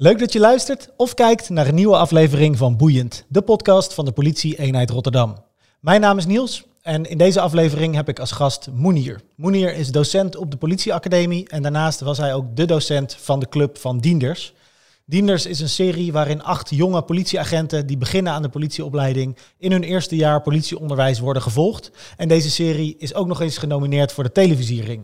Leuk dat je luistert of kijkt naar een nieuwe aflevering van Boeiend, de podcast van de politie-eenheid Rotterdam. Mijn naam is Niels en in deze aflevering heb ik als gast Moenier. Moenier is docent op de politieacademie en daarnaast was hij ook de docent van de club van Dienders. Dienders is een serie waarin acht jonge politieagenten die beginnen aan de politieopleiding in hun eerste jaar politieonderwijs worden gevolgd. En deze serie is ook nog eens genomineerd voor de televisiering.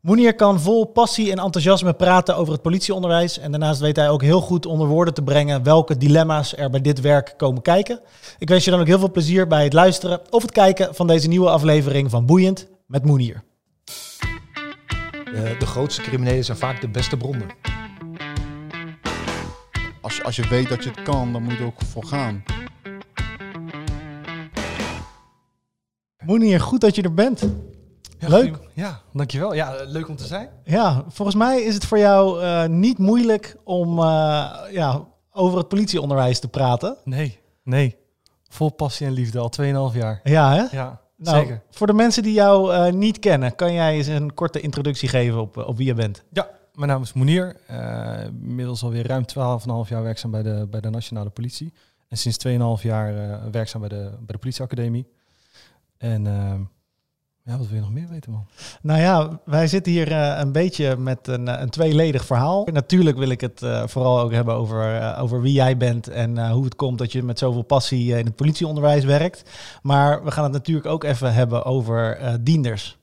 Moenier kan vol passie en enthousiasme praten over het politieonderwijs. En daarnaast weet hij ook heel goed onder woorden te brengen welke dilemma's er bij dit werk komen kijken. Ik wens je dan ook heel veel plezier bij het luisteren of het kijken van deze nieuwe aflevering van Boeiend met Moenier. De, de grootste criminelen zijn vaak de beste bronnen. Als als je weet dat je het kan, dan moet je er ook voor gaan. Moenier, goed dat je er bent. Ja, Leuk. Ja, dankjewel. Ja, eh, leuk om te zijn. Ja, volgens mij is het voor jou eh, niet moeilijk om eh, ja, over het politieonderwijs te praten. Nee, nee. Vol passie en liefde, al 2,5 jaar. Ja, hè? Ja, Nou, zeker. Voor de mensen die jou niet kennen, kan jij eens een korte introductie geven op, op wie je bent? Ja, mijn naam is Monier. Inmiddels alweer ruim 12,5 jaar werkzaam bij de, bij de Nationale Politie. En sinds 2,5 jaar werkzaam bij de, bij de politieacademie. En eh, ja, wat wil je nog meer weten, man? Nou ja, wij zitten hier eh, een beetje met een, eh, een tweeledig verhaal. Natuurlijk wil ik het eh, vooral ook hebben over, over wie jij bent en hoe het komt dat je met zoveel passie in het politieonderwijs werkt. Maar we gaan het natuurlijk ook even hebben over Dienders.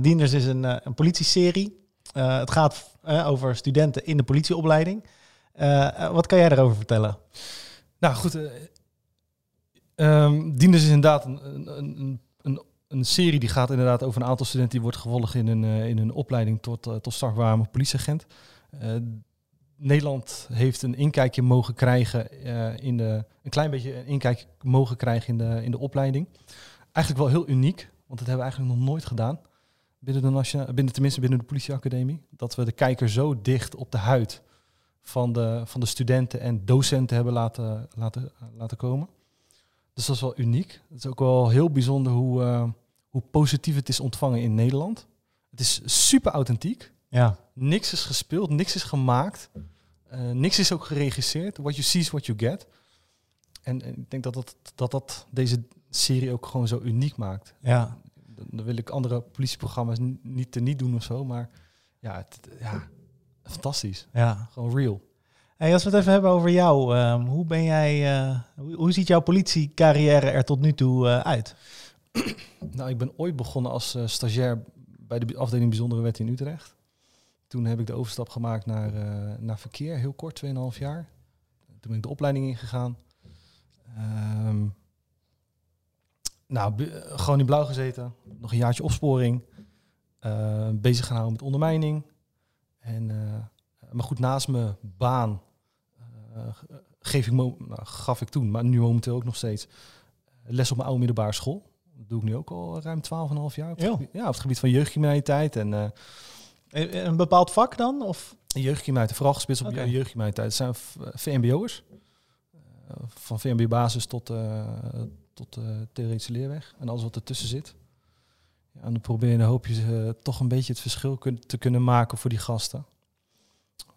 Dienders is een, een politieserie. Het gaat over studenten in de politieopleiding. Wat kan jij daarover vertellen? Nou goed, ehm, Dienders is inderdaad een, een, een, een, een serie die gaat inderdaad over een aantal studenten die wordt gevolgd in hun, eh, in hun opleiding tot, eh, tot strafbare politieagent. Eh, Nederland heeft een inkijkje mogen krijgen in de, een klein beetje een inkijk mogen krijgen in de, in de opleiding. Eigenlijk wel heel uniek, want dat hebben we eigenlijk nog nooit gedaan. Binnen de nationale, binnen, tenminste binnen de politieacademie. Dat we de kijker zo dicht op de huid van de, van de studenten en docenten hebben laten, laten, laten komen. Dus dat is wel uniek. Het is ook wel heel bijzonder hoe, hoe positief het is ontvangen in Nederland. Het is super authentiek. Ja, Niks is gespeeld, niks is gemaakt. eh, niks is ook geregisseerd. What you see is what you get. En, en ik denk dat dat, dat dat deze serie ook gewoon zo uniek maakt. ja. Dan dan wil ik andere politieprogramma's niet te niet doen of zo. Maar ja, het, ja fantastisch. ja. Gewoon real. Hey, als we het even hebben over jou, ehm, hoe ben jij, eh, hoe, hoe ziet jouw politiecarrière er tot nu toe eh, uit? Nou, ik ben ooit begonnen als eh, stagiair bij de afdeling Bijzondere Wet in Utrecht. Toen heb ik de overstap gemaakt naar, eh, naar verkeer, heel kort, 2,5 jaar. Toen ben ik de opleiding ingegaan. Ehm nou, gewoon in blauw gezeten. Nog een jaartje opsporing. Eh, bezig gaan houden met ondermijning. En, maar goed, naast mijn baan geef ik nou, gaf ik toen, maar nu momenteel ook nog steeds, les op mijn oude middelbare school. Dat doe ik nu ook al ruim 12,5 jaar. Op het, Ja. gebied, ja, op het gebied van jeugdcriminaliteit en eh Eh, Een bepaald vak dan? Of? jeugdcriminaliteit. Vooral gespitst op Oké. jeugdcriminaliteit. Het zijn VMBO'ers. Eh, van VMB-basis tot, eh tot eh theoretische leerweg. En alles wat ertussen zit. Ja, en dan probeer je hoop je ze toch een beetje het verschil kun- te kunnen maken voor die gasten.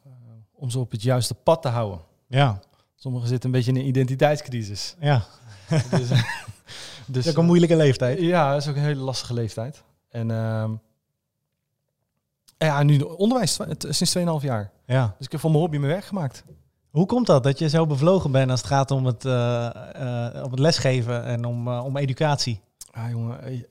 Eh, om ze op het juiste pad te houden. Ja, Sommigen zitten een beetje in een identiteitscrisis. ja. dus, Dat dus, is ook een moeilijke leeftijd. Ja, dat is ook een hele lastige leeftijd. En ehm, ja, nu de onderwijs sinds 2,5 jaar. Ja. Dus ik heb van mijn hobby mijn werk gemaakt. Hoe komt dat, dat je zo bevlogen bent als het gaat om het, eh, om het lesgeven en om, eh, om educatie? Ah, jongen,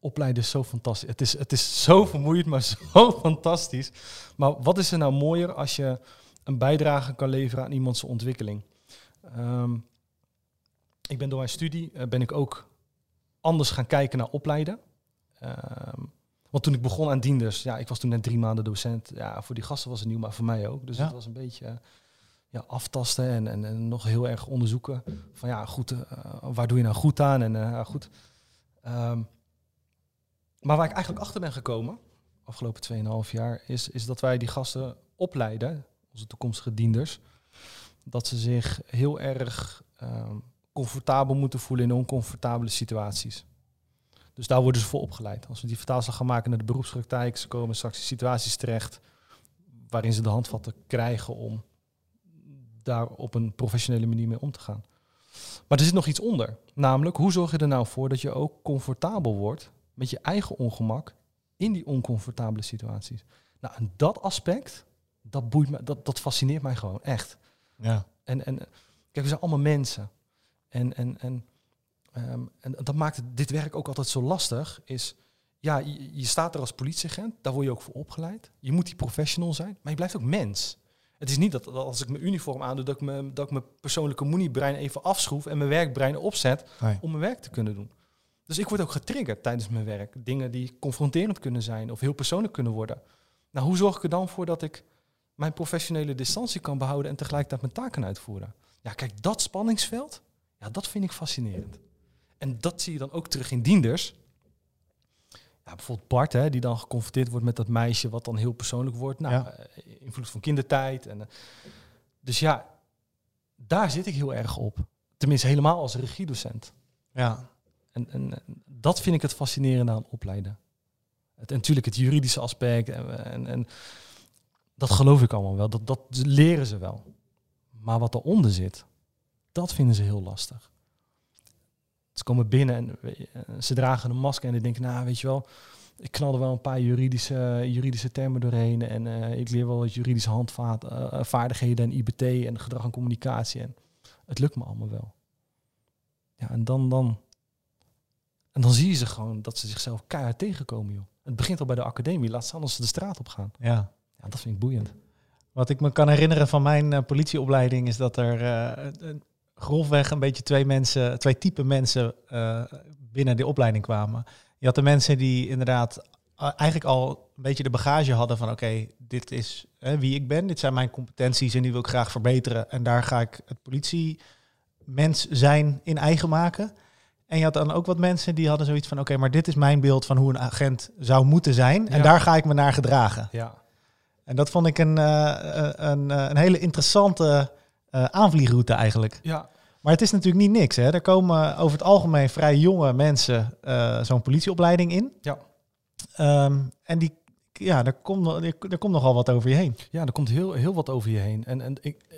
opleiden is zo fantastisch. Het is, het is zo vermoeiend, maar zo fantastisch. Maar wat is er nou mooier als je een bijdrage kan leveren aan iemands ontwikkeling? Ehm, ik ben door mijn studie eh, ben ik ook anders gaan kijken naar opleiden. Ehm, want toen ik begon aan dienders, ja, ik was toen net drie maanden docent. Ja, voor die gasten was het nieuw, maar voor mij ook. Dus Ja. het was een beetje ja, aftasten en, en, en nog heel erg onderzoeken. Van ja, goed, eh, waar doe je nou goed aan? En eh, goed. Ehm, maar waar ik eigenlijk achter ben gekomen, afgelopen 2,5 jaar, is, is dat wij die gasten opleiden, onze toekomstige dienders, dat ze zich heel erg ehm, comfortabel moeten voelen in oncomfortabele situaties. Dus daar worden ze voor opgeleid. Als we die vertaalslag gaan maken naar de beroepspraktijk, ze komen straks in situaties terecht waarin ze de handvatten krijgen om daar op een professionele manier mee om te gaan. Maar er zit nog iets onder. Namelijk, hoe zorg je er nou voor dat je ook comfortabel wordt met je eigen ongemak in die oncomfortabele situaties? Nou, en dat aspect, dat boeit me, dat, dat fascineert mij gewoon echt. Ja. En, en kijk, we zijn allemaal mensen. En, en, en, ehm, en dat maakt dit werk ook altijd zo lastig. Is, ja, je, je staat er als politieagent, daar word je ook voor opgeleid. Je moet die professional zijn, maar je blijft ook mens. Het is niet dat, dat als ik mijn uniform aandoe, dat ik, me, dat ik mijn persoonlijke moeniebrein even afschroef en mijn werkbrein opzet Nee. om mijn werk te kunnen doen. Dus ik word ook getriggerd tijdens mijn werk. Dingen die confronterend kunnen zijn of heel persoonlijk kunnen worden. Nou, hoe zorg ik er dan voor dat ik mijn professionele distantie kan behouden en tegelijkertijd mijn taken uitvoeren? Ja, kijk, dat spanningsveld, ja, dat vind ik fascinerend. En dat zie je dan ook terug in dienders. Ja, bijvoorbeeld Bart, hè, die dan geconfronteerd wordt met dat meisje wat dan heel persoonlijk wordt. Nou, Ja. eh, invloed van kindertijd. En, eh, dus ja, daar zit ik heel erg op. Tenminste, helemaal als regiedocent. Ja. En, en, en dat vind ik het fascinerende aan opleiden. Het, en natuurlijk het juridische aspect. En, en, en dat geloof ik allemaal wel. Dat, dat leren ze wel. Maar wat eronder zit, dat vinden ze heel lastig. Ze komen binnen en eh, ze dragen een masker en die denken, nou weet je wel, ik knal er wel een paar juridische, juridische termen doorheen en eh, ik leer wel wat juridische handvaardigheden en IBT en gedrag en communicatie. En het lukt me allemaal wel. Ja, en dan, dan, en dan zie je ze gewoon dat ze zichzelf keihard tegenkomen, joh. Het begint al bij de academie, laat staan als ze de straat op gaan. ja. Ja, dat vind ik boeiend. Wat ik me kan herinneren van mijn eh, politieopleiding is dat er eh, eh, grofweg een beetje twee mensen, twee typen mensen eh, binnen de opleiding kwamen. Je had de mensen die inderdaad eh, eigenlijk al een beetje de bagage hadden van oké, dit is hè, wie ik ben, dit zijn mijn competenties en die wil ik graag verbeteren. En daar ga ik het politiemens zijn in eigen maken. En je had dan ook wat mensen die hadden zoiets van oké, maar dit is mijn beeld van hoe een agent zou moeten zijn. En Ja. daar ga ik me naar gedragen. Ja, En dat vond ik een, eh, een, een hele interessante eh, aanvliegroute eigenlijk. ja, Maar het is natuurlijk niet niks. Hè? Er komen over het algemeen vrij jonge mensen eh, zo'n politieopleiding in. Ja. Ehm, en die, ja, daar komt, er, komt nogal wat over je heen. ja, er komt heel, heel wat over je heen. En, en ik, eh,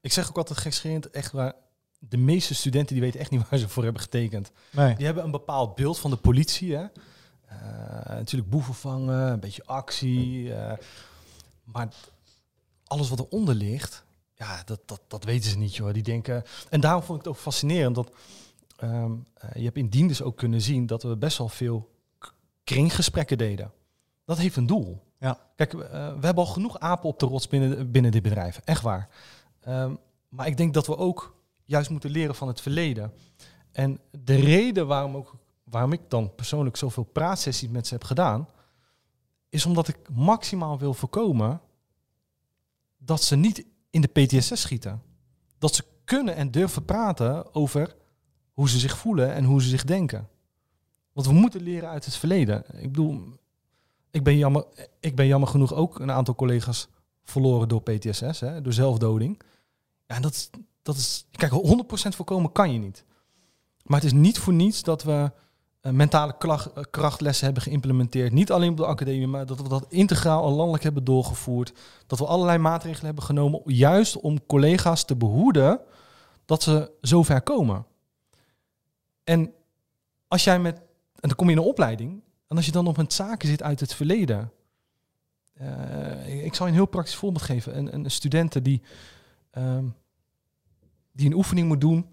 ik zeg ook altijd gekscherend, echt waar, de meeste studenten die weten echt niet waar ze voor hebben getekend. Nee. Die hebben een bepaald beeld van de politie. Hè? Natuurlijk boeven vangen, een beetje actie. maar alles wat eronder ligt, ja, dat, dat, dat weten ze niet, joh. Die denken... En daarom vond ik het ook fascinerend dat... ehm, eh, je hebt in dienders ook kunnen zien dat we best wel veel kringgesprekken deden. Dat heeft een doel. Ja. Kijk, eh, we hebben al genoeg apen op de rots binnen, binnen dit bedrijf. Echt waar. Ehm, maar ik denk dat we ook juist moeten leren van het verleden. En de reden waarom, ook, waarom ik dan persoonlijk zoveel praatsessies met ze heb gedaan, is omdat ik maximaal wil voorkomen dat ze niet in de PTSS schieten. Dat ze kunnen en durven praten over hoe ze zich voelen en hoe ze zich denken. Want we moeten leren uit het verleden. Ik bedoel, ik ben jammer, ik ben jammer genoeg ook een aantal collega's verloren door PTSS, hè, door zelfdoding. Ja, en dat is, dat is, kijk, 100% voorkomen kan je niet. Maar het is niet voor niets dat we mentale klacht- eh, krachtlessen hebben geïmplementeerd. Niet alleen op de academie, maar dat we dat integraal en landelijk hebben doorgevoerd. Dat we allerlei maatregelen hebben genomen, juist om collega's te behoeden dat ze zo ver komen. En als jij met, en dan kom je in een opleiding, en als je dan op een zaken zit uit het verleden. eh, ik zal je een heel praktisch voorbeeld geven. Een, een die, ehm, die een oefening moet doen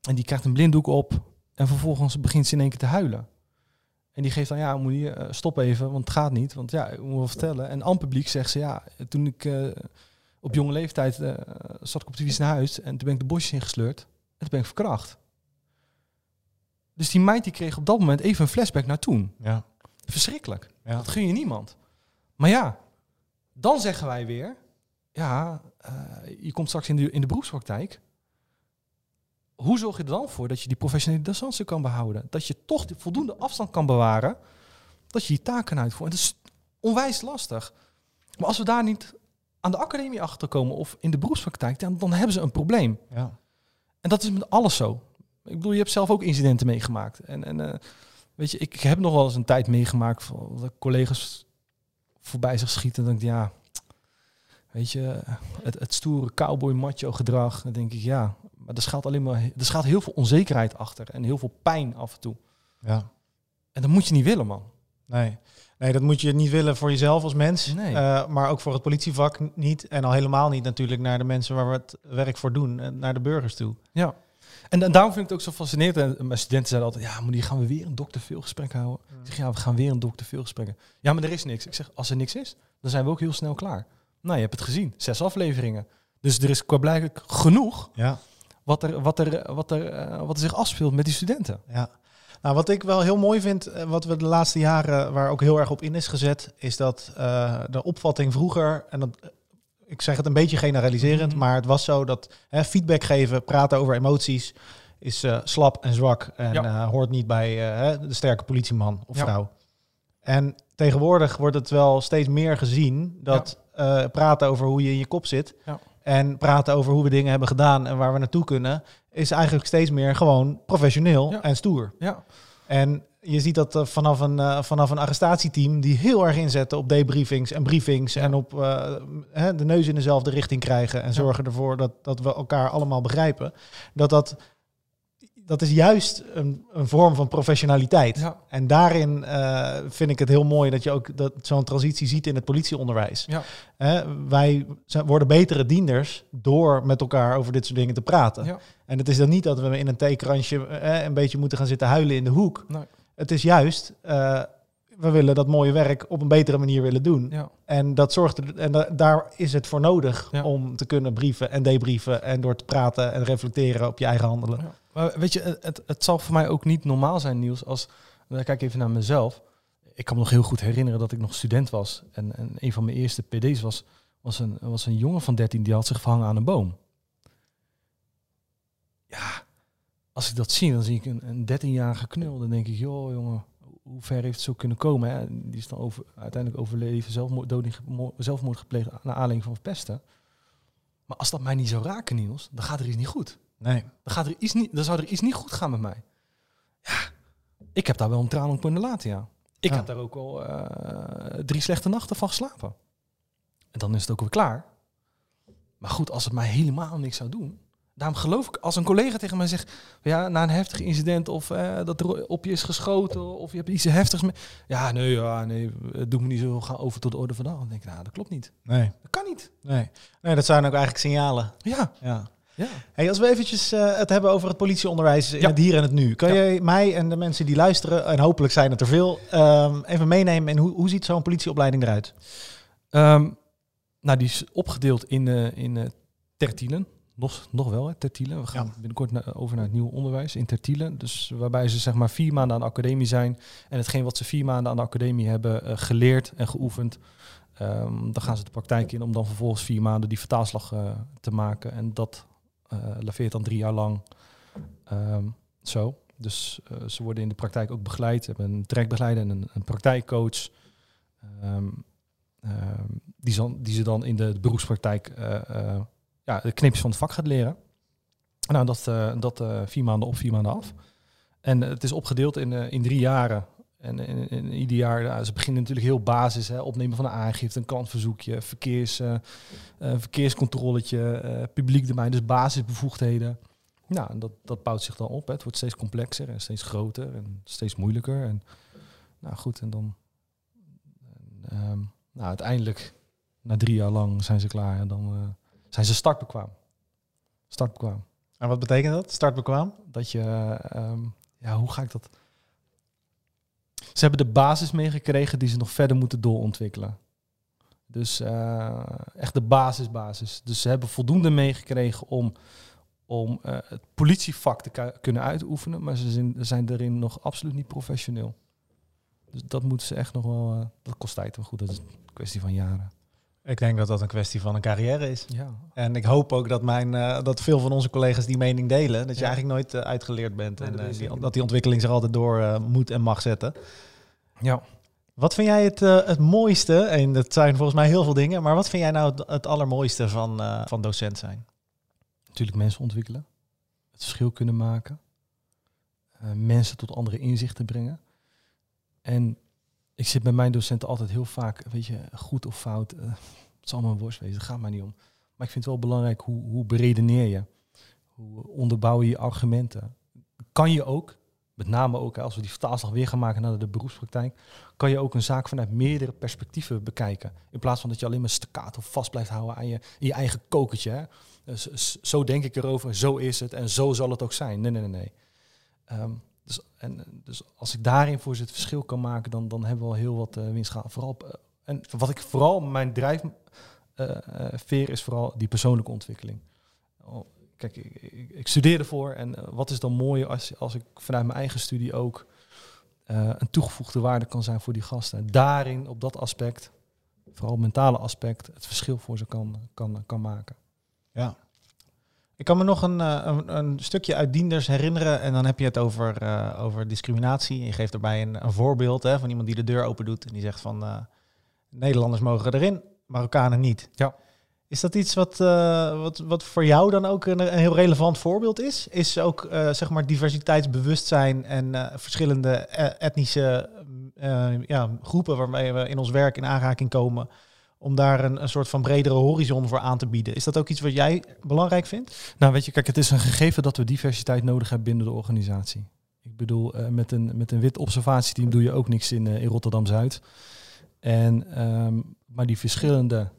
en die krijgt een blinddoek op en vervolgens begint ze in één keer te huilen. En die geeft dan, ja, moet je eh, stop even, want het gaat niet. Want ja, ik moet wel vertellen. En aan publiek zegt ze, ja, toen ik eh, op jonge leeftijd eh, zat ik op de fiets naar huis en toen ben ik de bosjes ingesleurd en toen ben ik verkracht. Dus die meid die kreeg op dat moment even een flashback naar toen. Ja. Verschrikkelijk. Ja. Dat gun je niemand. Maar ja, dan zeggen wij weer, ja, je komt straks in de, in de beroepspraktijk. Hoe zorg je er dan voor dat je die professionele distantie kan behouden? Dat je toch de voldoende afstand kan bewaren, dat je je taak kan uitvoeren. Het is onwijs lastig. Maar als we daar niet aan de academie achter komen of in de beroepspraktijk, dan, dan hebben ze een probleem. Ja. En dat is met alles zo. Ik bedoel, je hebt zelf ook incidenten meegemaakt. En, en eh, weet je, ik, heb nog wel eens een tijd meegemaakt van dat collega's voorbij zich schieten. En dan denk ik, ja, weet weet je, het, het stoere cowboy macho gedrag. Dan denk ik, ja, maar er schuilt alleen maar, er schuilt heel veel onzekerheid achter en heel veel pijn af en toe. Ja. En dat moet je niet willen, man. Nee. nee, dat moet je niet willen voor jezelf als mens. Nee. eh, maar ook voor het politievak niet. En al helemaal niet natuurlijk naar de mensen waar we het werk voor doen. eh, Naar de burgers toe. Ja. En, en daarom vind ik het ook zo fascinerend. En mijn studenten zeiden altijd, ja, maar die gaan we weer een dokter veel gesprek houden. Ik zeg, ja, we gaan weer een dokter veel gesprekken. Ja, maar er is niks. Ik zeg, als er niks is, dan zijn we ook heel snel klaar. Nou, je hebt het gezien. Zes afleveringen. Dus er is qua blijkbaar genoeg Ja. Wat er, wat, er, wat, er, eh, wat er zich afspeelt met die studenten. Ja. Nou, wat ik wel heel mooi vind, eh, wat we de laatste jaren waar ook heel erg op in is gezet, is dat eh, de opvatting vroeger, en dat, ik zeg het een beetje generaliserend, Mhm. maar het was zo dat hè, feedback geven, praten over emoties, is slap en zwak en Ja. hoort niet bij de sterke politieman of Ja. vrouw. En tegenwoordig wordt het wel steeds meer gezien dat praten over hoe je in je kop zit Ja. En praten over hoe we dingen hebben gedaan en waar we naartoe kunnen, is eigenlijk steeds meer gewoon professioneel Ja. en stoer. Ja, En je ziet dat eh, vanaf, een, eh, vanaf een arrestatieteam die heel erg inzetten op debriefings en briefings en op eh, hè, de neus in dezelfde richting krijgen en zorgen ervoor dat, dat we elkaar allemaal begrijpen. Dat dat, dat is juist een, een vorm van professionaliteit. ja, En daarin eh, vind ik het heel mooi dat je ook dat zo'n transitie ziet in het politieonderwijs. ja. Wij zijn- worden betere dienders door met elkaar over dit soort dingen te praten. ja. En het is dan niet dat we in een theekransje eh, een beetje moeten gaan zitten huilen in de hoek. Nee. Het is juist, eh, we willen dat mooie werk op een betere manier willen doen. En, dat zorgt er, en da- daar is het voor nodig om te kunnen brieven en debrieven en door te praten en reflecteren op je eigen handelen. Maar weet je, het, het, zal voor mij ook niet normaal zijn, Niels, als... Dan kijk even naar mezelf. Ik kan me nog heel goed herinneren dat ik nog student was. En, en een van mijn eerste pd's was, was, een, was een jongen van 13 die had zich verhangen aan een boom. Ja, als ik dat zie, dan zie ik een, een 13-jarige knul. Dan denk ik, joh jongen, hoe ver heeft het zo kunnen komen? Hè? Die is dan over, uiteindelijk overleven, zelfmoord, zelfmoord gepleegd naar aanleiding van pesten. Maar als dat mij niet zou raken, Niels, dan gaat er iets niet goed. Nee. Dan, gaat er iets niet, dan zou er iets niet goed gaan met mij. Ja, ik heb daar wel een traan op kunnen laten, ja. Ik Ja. heb daar ook al eh, drie slechte nachten van geslapen. En dan is het ook weer klaar. Maar goed, als het mij helemaal niks zou doen. Daarom geloof ik, als een collega tegen mij zegt... Ja, na een heftig incident of eh, dat er op je is geschoten... of je hebt iets heftigs mee... Ja, nee, ja, nee, doet me niet zo gaan over tot de orde van de dag. Dan denk ik, nou, dat klopt niet. Nee. Dat kan niet. Nee. nee, dat zijn ook eigenlijk signalen. Ja, Ja. Ja. Hey, als we eventjes eh, het hebben over het politieonderwijs in Ja. het hier en het nu. Kan Ja. jij mij en de mensen die luisteren, en hopelijk zijn het er veel, ehm, even meenemen in hoe, hoe ziet zo'n politieopleiding eruit? Ehm, nou, die is opgedeeld in, eh in eh, tertielen. Nog, nog wel, hè, tertielen. We gaan Ja. binnenkort na- over naar het nieuwe onderwijs in tertielen. Dus waarbij ze zeg maar vier maanden aan de academie zijn. En hetgeen wat ze vier maanden aan de academie hebben geleerd en geoefend. ehm, dan gaan ze de praktijk in om dan vervolgens vier maanden die vertaalslag te maken. En dat laveert dan drie jaar lang ehm, zo. Dus eh, ze worden in de praktijk ook begeleid. Hebben een trekbegeleider en een, praktijkcoach. Ehm, ehm, die, die ze dan in de, beroepspraktijk eh, eh, ja, de knipjes van het vak gaat leren. Nou, dat, eh, dat eh, vier maanden op, vier maanden af. En eh, het is opgedeeld in, eh, in drie jaren. En ieder jaar, ja, ze beginnen natuurlijk heel basis, hè, opnemen van een aangifte, een klantverzoekje, verkeers, eh, eh, verkeerscontroletje, eh, publiek domein, dus basisbevoegdheden. Nou, en dat, dat bouwt zich dan op. Hè. Het wordt steeds complexer en steeds groter en steeds moeilijker. En, nou goed, en dan en, ehm, nou, uiteindelijk, na drie jaar lang, zijn ze klaar en dan zijn ze startbekwaam. Startbekwaam. En wat betekent dat? Startbekwaam? Dat je, ehm, ja, hoe ga ik dat? Ze hebben de basis meegekregen die ze nog verder moeten doorontwikkelen. Dus eh, echt de basisbasis. Dus ze hebben voldoende meegekregen om, om eh, het politievak te ku- kunnen uitoefenen, maar ze zijn, zijn erin nog absoluut niet professioneel. Dus dat moeten ze echt nog wel. eh, dat kost tijd, maar goed, dat is een kwestie van jaren. Ik denk dat dat een kwestie van een carrière is. Ja, En ik hoop ook dat, mijn, eh, dat veel van onze collega's die mening delen. Dat je Ja. eigenlijk nooit eh, uitgeleerd bent. Nee, en dat eh, die- dat die ontwikkeling zich altijd door moet en mag zetten. ja. Wat vind jij het, het mooiste? En dat zijn volgens mij heel veel dingen. Maar wat vind jij nou het, het allermooiste van, van docent zijn? natuurlijk mensen ontwikkelen, het verschil kunnen maken, mensen tot andere inzichten brengen. En ik zit bij mijn docenten altijd heel vaak, weet je, goed of fout, eh, Het zal maar een worst wezen, het gaat mij niet om. Maar ik vind het wel belangrijk hoe, hoe beredeneer je? Hoe onderbouw je je argumenten? Kan je ook, met name ook als we die vertaalslag weer gaan maken naar de beroepspraktijk, kan je ook een zaak vanuit meerdere perspectieven bekijken. In plaats van dat je alleen maar staccato vast blijft houden aan je, je eigen kokertje. Hè? Dus, s- zo denk ik erover, zo is het en zo zal het ook zijn. Nee, nee, nee, nee. Ehm, dus, en, dus als ik daarin voor ze het verschil kan maken, dan, dan hebben we al heel wat uh, winst gehaald. Vooral, eh, en wat ik vooral, mijn drijfveer is vooral die persoonlijke ontwikkeling. Oh, kijk, ik, ik, ik studeer ervoor en wat is dan mooi als, als ik vanuit mijn eigen studie ook een toegevoegde waarde kan zijn voor die gasten. Daarin, op dat aspect, vooral mentale aspect, het verschil voor ze kan, kan, kan maken. Ja. Ik kan me nog een, uh, een, een, stukje uit Dienders herinneren. En dan heb je het over, uh, over discriminatie. Je geeft erbij een, een voorbeeld hè, van iemand die de deur open doet. En die zegt van uh, Nederlanders mogen erin, Marokkanen niet. Ja. Is dat iets wat, uh, wat, wat voor jou dan ook een, een heel relevant voorbeeld is? Is ook zeg maar diversiteitsbewustzijn en verschillende etnische ja, groepen waarmee we in ons werk in aanraking komen, om daar een, een soort van bredere horizon voor aan te bieden. Is dat ook iets wat jij belangrijk vindt? Nou, weet je, kijk, het is een gegeven dat we diversiteit nodig hebben binnen de organisatie. Ik bedoel, met, een, met een wit observatieteam doe je ook niks in, in Rotterdam Zuid. En, um, maar die verschillende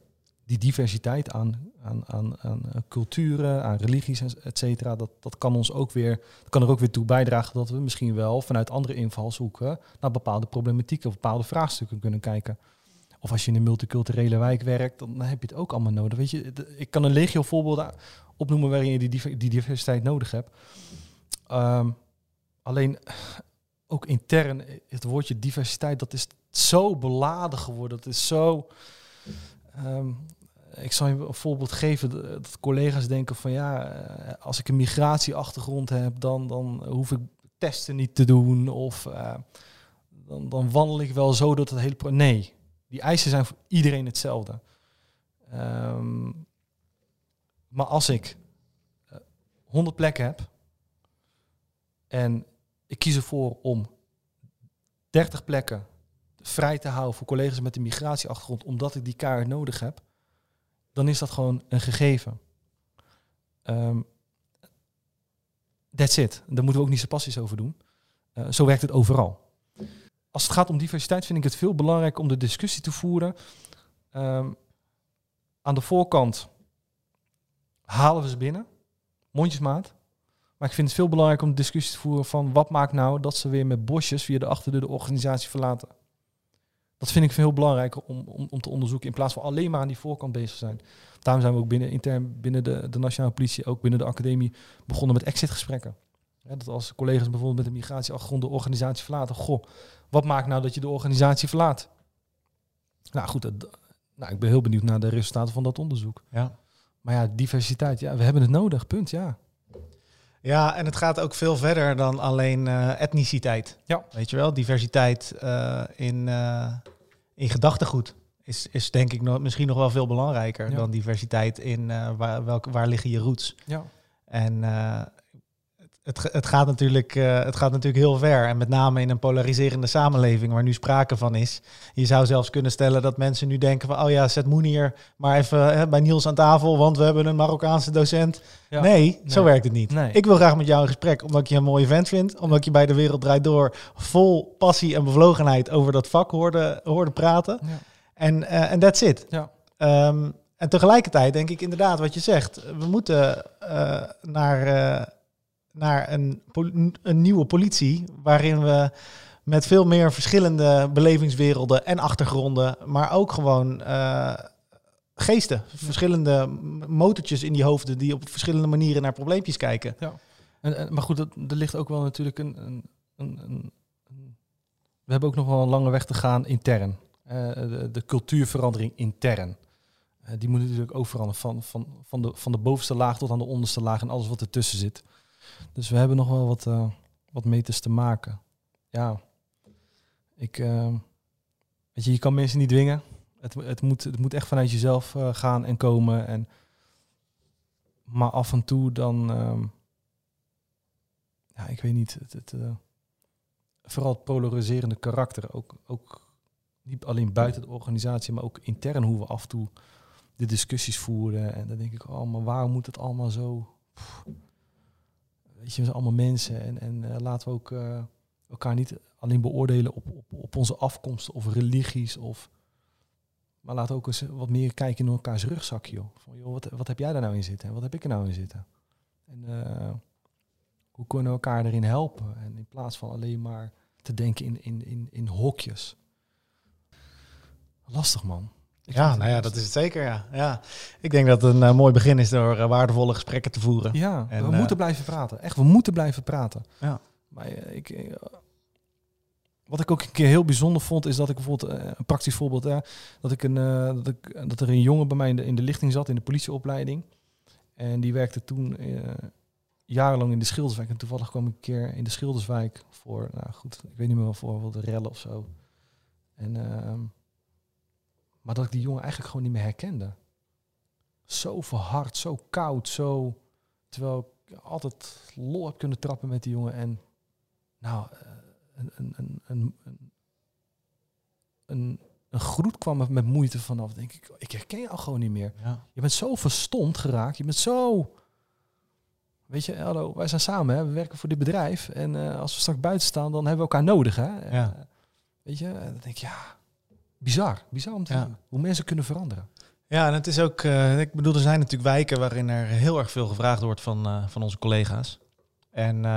die diversiteit aan, aan, aan, aan culturen, aan religies, et cetera, dat, dat kan ons ook weer, kan er ook weer toe bijdragen dat we misschien wel vanuit andere invalshoeken naar bepaalde problematieken of bepaalde vraagstukken kunnen kijken. Of als je in een multiculturele wijk werkt, dan heb je het ook allemaal nodig. Weet je, ik kan een legio voorbeelden opnoemen waarin je die, diversiteit nodig hebt. Um, alleen ook intern, het woordje diversiteit, dat is zo beladen geworden. Dat is zo. Um, ik zal je een voorbeeld geven dat collega's denken van ja, als ik een migratieachtergrond heb, dan, dan hoef ik testen niet te doen of uh, dan, dan wandel ik wel zo door het hele. Nee, die eisen zijn voor iedereen hetzelfde. Um, maar als ik uh, 100 plekken heb en ik kies ervoor om 30 plekken vrij te houden voor collega's met een migratieachtergrond, omdat ik die kaart nodig heb, dan is dat gewoon een gegeven. Um, that's it. Daar moeten we ook niet zo passies over doen. Uh, zo werkt het overal. Als het gaat om diversiteit vind ik het veel belangrijker om de discussie te voeren. Um, aan de voorkant halen we ze binnen, mondjesmaat. Maar ik vind het veel belangrijker om de discussie te voeren van wat maakt nou dat ze weer met bosjes via de achterdeur de organisatie verlaten. Dat vind ik veel belangrijker om, om, om te onderzoeken in plaats van alleen maar aan die voorkant bezig zijn. Daarom zijn we ook binnen intern binnen de, de nationale politie, ook binnen de academie, begonnen met exitgesprekken. Dat als collega's bijvoorbeeld met een migratieachtergrond de organisatie verlaten, goh, wat maakt nou dat je de organisatie verlaat? Nou goed, dat, nou, ik ben heel benieuwd naar de resultaten van dat onderzoek. Ja. Maar ja, diversiteit, ja, we hebben het nodig, punt, ja. Ja, en het gaat ook veel verder dan alleen uh, etniciteit. Ja. Weet je wel, diversiteit uh, in, uh, in gedachtegoed is, is denk ik nog, misschien nog wel veel belangrijker Ja. dan diversiteit in waar, welke, waar liggen je roots. Ja. En het, het, gaat natuurlijk, het gaat natuurlijk heel ver. En met name in een polariserende samenleving waar nu sprake van is. Je zou zelfs kunnen stellen dat mensen nu denken van... oh ja, zet Moenier maar even hè, bij Niels aan tafel... want we hebben een Marokkaanse docent. Ja. Nee, zo werkt het niet. Nee. Ik wil graag met jou in gesprek, omdat ik je een mooie vent vind. Omdat ik je bij De Wereld Draait Door vol passie en bevlogenheid over dat vak hoorde, hoorde praten. Ja. En uh, en that's it. Ja. Um, en tegelijkertijd denk ik inderdaad wat je zegt. We moeten uh, naar, uh, naar een, een nieuwe politie waarin we met veel meer verschillende belevingswerelden en achtergronden, maar ook gewoon uh, geesten, verschillende motortjes in die hoofden die op verschillende manieren naar probleempjes kijken. Ja. En, en, maar goed, dat, er ligt ook wel natuurlijk een, een, een, een, We hebben ook nog wel een lange weg te gaan intern. Uh, de, de, cultuurverandering intern. Uh, die moet natuurlijk ook veranderen. Van, van, van, de, van de bovenste laag tot aan de onderste laag en alles wat ertussen zit. Dus we hebben nog wel wat, uh, wat meters te maken. Ja, ik. weet je, je kan mensen niet dwingen. Het, het, moet, het moet echt vanuit jezelf uh, gaan en komen. En, maar af en toe dan. Um, ja, ik weet niet. Het, het, vooral het polariserende karakter. Ook, ook niet alleen buiten de organisatie, maar ook intern hoe we af en toe de discussies voeren. En dan denk ik, oh, maar waarom moet het allemaal zo... Weet je, we zijn allemaal mensen. En, en eh, laten we ook eh, elkaar niet alleen beoordelen op, op, op onze afkomst of religies. Of, maar laten we ook eens wat meer kijken in elkaars rugzakje. Joh. Van, joh, wat, wat heb jij daar nou in zitten? En wat heb ik er nou in zitten? En eh, hoe kunnen we elkaar erin helpen? En in plaats van alleen maar te denken in, in, in, in hokjes. Lastig, man. Ik Ja, nou ja, dat is het zeker, ja. ja. Ik denk dat het een eh, mooi begin is door eh, waardevolle gesprekken te voeren. Ja, En, we eh, moeten blijven praten. Echt, we moeten blijven praten. Ja. Maar eh, ik, eh, wat ik ook een keer heel bijzonder vond, is dat ik bijvoorbeeld, eh, een praktisch voorbeeld, hè, dat, ik een, eh, dat, ik, dat er een jongen bij mij in de, in de lichting zat, in de politieopleiding. En die werkte toen eh, jarenlang in de Schilderswijk. En toevallig kwam ik een keer in de Schilderswijk voor, nou goed, ik weet niet meer voor wat de rellen of zo. En, ehm, maar dat ik die jongen eigenlijk gewoon niet meer herkende. Zo verhard, zo koud, zo... Terwijl ik altijd lol heb kunnen trappen met die jongen. En nou, eh, een, een, een, een, een, een, een groet kwam er met moeite vanaf. Denk ik, ik herken je al gewoon niet meer. Ja. Je bent zo verstomd geraakt. Je bent zo... Weet je, hallo, wij zijn samen, hè? we werken voor dit bedrijf. En eh, als we straks buiten staan, dan hebben we elkaar nodig. Hè? Ja. Eh, weet je, dan denk ik, ja, bizar. Bizar om te Ja. zien. Hoe mensen kunnen veranderen. Ja, en het is ook, eh, ik bedoel, er zijn natuurlijk wijken waarin er heel erg veel gevraagd wordt van, eh, van onze collega's. En eh,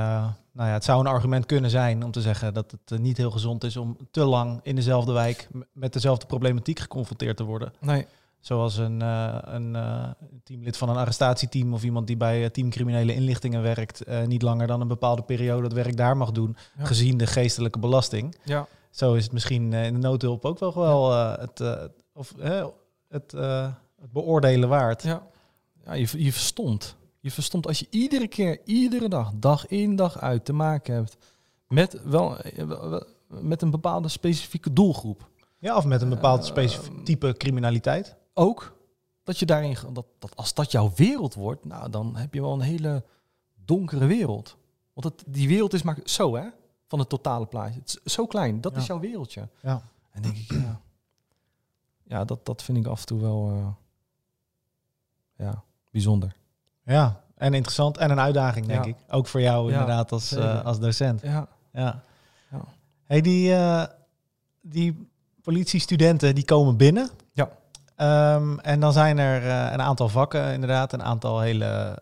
nou ja, het zou een argument kunnen zijn om te zeggen dat het niet heel gezond is om te lang in dezelfde wijk met dezelfde problematiek geconfronteerd te worden. Nee, Zoals een, een teamlid van een arrestatieteam of iemand die bij team criminele inlichtingen werkt, niet langer dan een bepaalde periode het werk daar mag doen, Ja. gezien de geestelijke belasting. ja. Zo is het misschien eh, in de noodhulp ook wel, wel eh, het, eh, of, het, het beoordelen waard. Ja, ja je, je verstomt. Je verstomt als je iedere keer, iedere dag, dag in, dag uit te maken hebt met, wel, met een bepaalde specifieke doelgroep. Ja, of met een bepaald specifiek type criminaliteit. Ook dat je daarin, dat, dat als dat jouw wereld wordt, nou dan heb je wel een hele donkere wereld. Want het, die wereld is maar zo hè, van het totale plaatje. Het is zo klein, dat Ja. is jouw wereldje. Ja. En denk ik, ja, ja dat, dat vind ik af en toe wel eh, ja, bijzonder. Ja, en interessant en een uitdaging, denk Ja. ik. Ook voor jou inderdaad als, eh, als docent. Ja, Ja. Ja. Hey, die, eh, die politiestudenten die komen binnen. Ja. Ehm, en dan zijn er een aantal vakken, inderdaad. Een aantal hele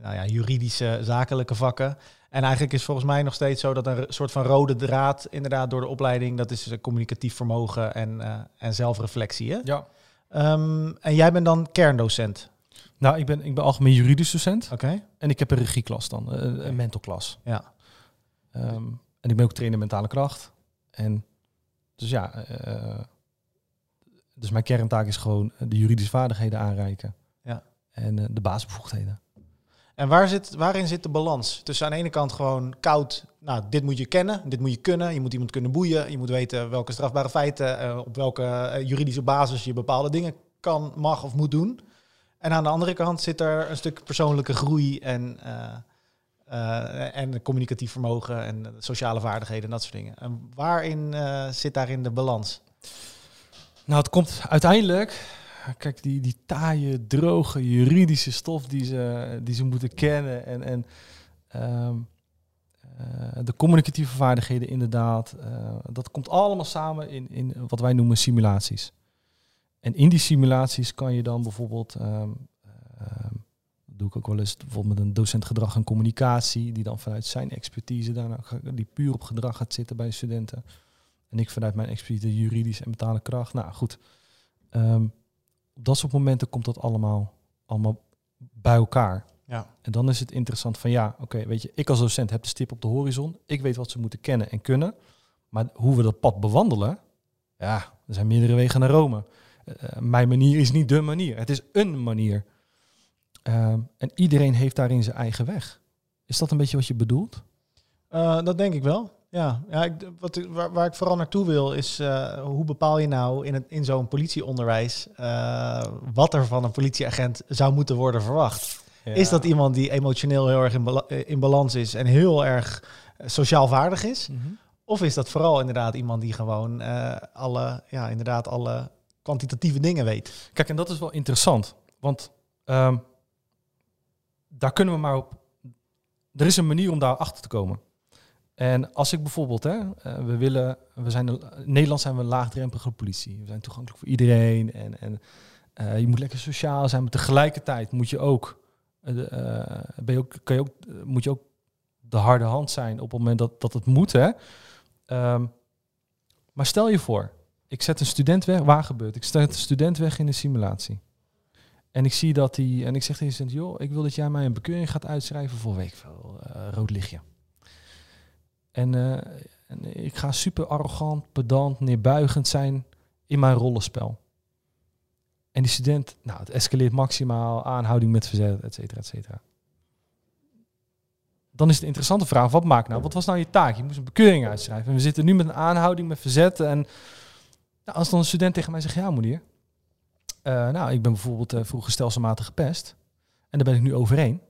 nou ja, juridische, zakelijke vakken. En eigenlijk is volgens mij nog steeds zo dat een soort van rode draad, inderdaad, door de opleiding, dat is eh, communicatief vermogen en, eh, en zelfreflectie. Hè? ja. Ehm, en jij bent dan kerndocent. Nou, ik ben, ik ben algemeen juridisch docent. Oké. En ik heb een regieklas dan, eh, een, een mentorklas. Ja. Ehm, en ik ben ook trainer mentale kracht. En dus ja, dus mijn kerntaak is gewoon de juridische vaardigheden aanreiken. Ja. En de basisbevoegdheden. En waar zit, waarin zit de balans? Tussen aan de ene kant gewoon koud, nou, dit moet je kennen, dit moet je kunnen. Je moet iemand kunnen boeien. Je moet weten welke strafbare feiten, eh, op welke eh, juridische basis je bepaalde dingen kan, mag of moet doen. En aan de andere kant zit er een stuk persoonlijke groei en, eh, en communicatief vermogen en sociale vaardigheden en dat soort dingen. En waarin zit daarin de balans? Nou, het komt uiteindelijk... Kijk, die, die taaie, droge, juridische stof die ze, die ze moeten kennen. En, en ehm, eh, de communicatieve vaardigheden inderdaad. eh, dat komt allemaal samen in, in wat wij noemen simulaties. En in die simulaties kan je dan bijvoorbeeld... ehm, ehm, doe ik ook wel eens bijvoorbeeld met een docent gedrag en communicatie... die dan vanuit zijn expertise daarna, ga- die puur op gedrag gaat zitten bij studenten... En ik vanuit mijn expertise juridisch en mentale kracht. Nou goed, op dat soort momenten komt dat allemaal, allemaal bij elkaar. Ja. En dan is het interessant van ja, oké, weet je, ik als docent heb de stip op de horizon. Ik weet wat ze moeten kennen en kunnen. Maar hoe we dat pad bewandelen, ja, er zijn meerdere wegen naar Rome. Eh, mijn manier is niet de manier. Het is een manier. Ehm, en iedereen heeft daarin zijn eigen weg. Is dat een beetje wat je bedoelt? Eh, dat denk ik wel. Ja, ja ik, wat, waar, waar ik vooral naartoe wil is eh, hoe bepaal je nou in, het, in zo'n politieonderwijs eh, wat er van een politieagent zou moeten worden verwacht? Is dat iemand die emotioneel heel erg in, bala- in balans is en heel erg eh, sociaal vaardig is? Mhm. Of is dat vooral inderdaad iemand die gewoon alle, ja, inderdaad alle kwantitatieve dingen weet. Kijk, en dat is wel interessant. Want ehm, daar kunnen we maar op. Er is een manier om daar achter te komen. En als ik bijvoorbeeld, hè, eh, we willen, we zijn in Nederland zijn we een laagdrempelige politie. We zijn toegankelijk voor iedereen en, en eh, je moet lekker sociaal zijn, maar tegelijkertijd moet je ook, eh, ben je ook, kan je ook, moet je ook de harde hand zijn op het moment dat, dat het moet. Hè. Ehm, maar stel je voor, ik zet een student weg, waar gebeurt? Ik zet een student weg in een simulatie. En ik zie dat hij, en ik zeg tegen de student, joh, ik wil dat jij mij een bekeuring gaat uitschrijven voor week rood lichtje. En, eh, en ik ga super arrogant, pedant, neerbuigend zijn in mijn rollenspel. En die student, nou, het escaleert maximaal, aanhouding met verzet, et cetera, et cetera. Dan is de interessante vraag, wat maakt nou? Wat was nou je taak? Je moest een bekeuring uitschrijven. En we zitten nu met een aanhouding met verzet. En nou, als dan een student tegen mij zegt, ja moeder, eh, nou, ik ben bijvoorbeeld eh, vroeger stelselmatig gepest. En daar ben ik nu overheen.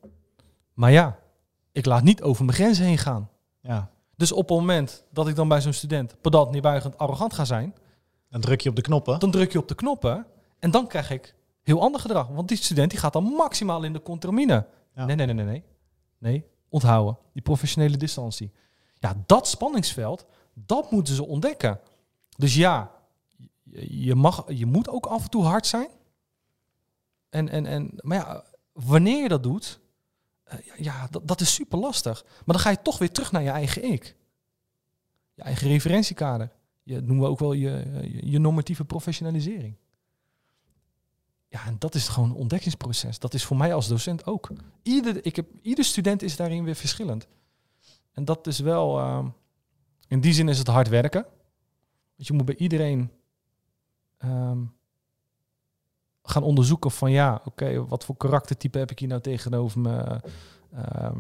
Maar ja, ik laat niet over mijn grenzen heen gaan. Ja. Dus op het moment dat ik dan bij zo'n student pedant, neerbuigend, arrogant ga zijn, Dan druk je op de knoppen. dan druk je op de knoppen en dan krijg ik heel ander gedrag. Want die student die gaat dan maximaal in de contramine. Ja. Nee, nee, nee, nee, nee. Nee, onthouden. Die professionele distantie. Ja, dat spanningsveld, dat moeten ze ontdekken. Dus ja, je, mag, je moet ook af en toe hard zijn. En, en, en, maar ja, wanneer je dat doet, ja, ja, dat, dat is super lastig. Maar dan ga je toch weer terug naar je eigen ik. Je eigen referentiekader. Je, noemen we ook wel je, je, normatieve professionalisering. Ja, en dat is gewoon een ontdekkingsproces. Dat is voor mij als docent ook. Ieder, ik heb, ieder student is daarin weer verschillend. En dat is wel, ehm, in die zin is het hard werken. Want je moet bij iedereen ehm, gaan onderzoeken van ja, oké, wat voor karaktertype heb ik hier nou tegenover me? Ehm,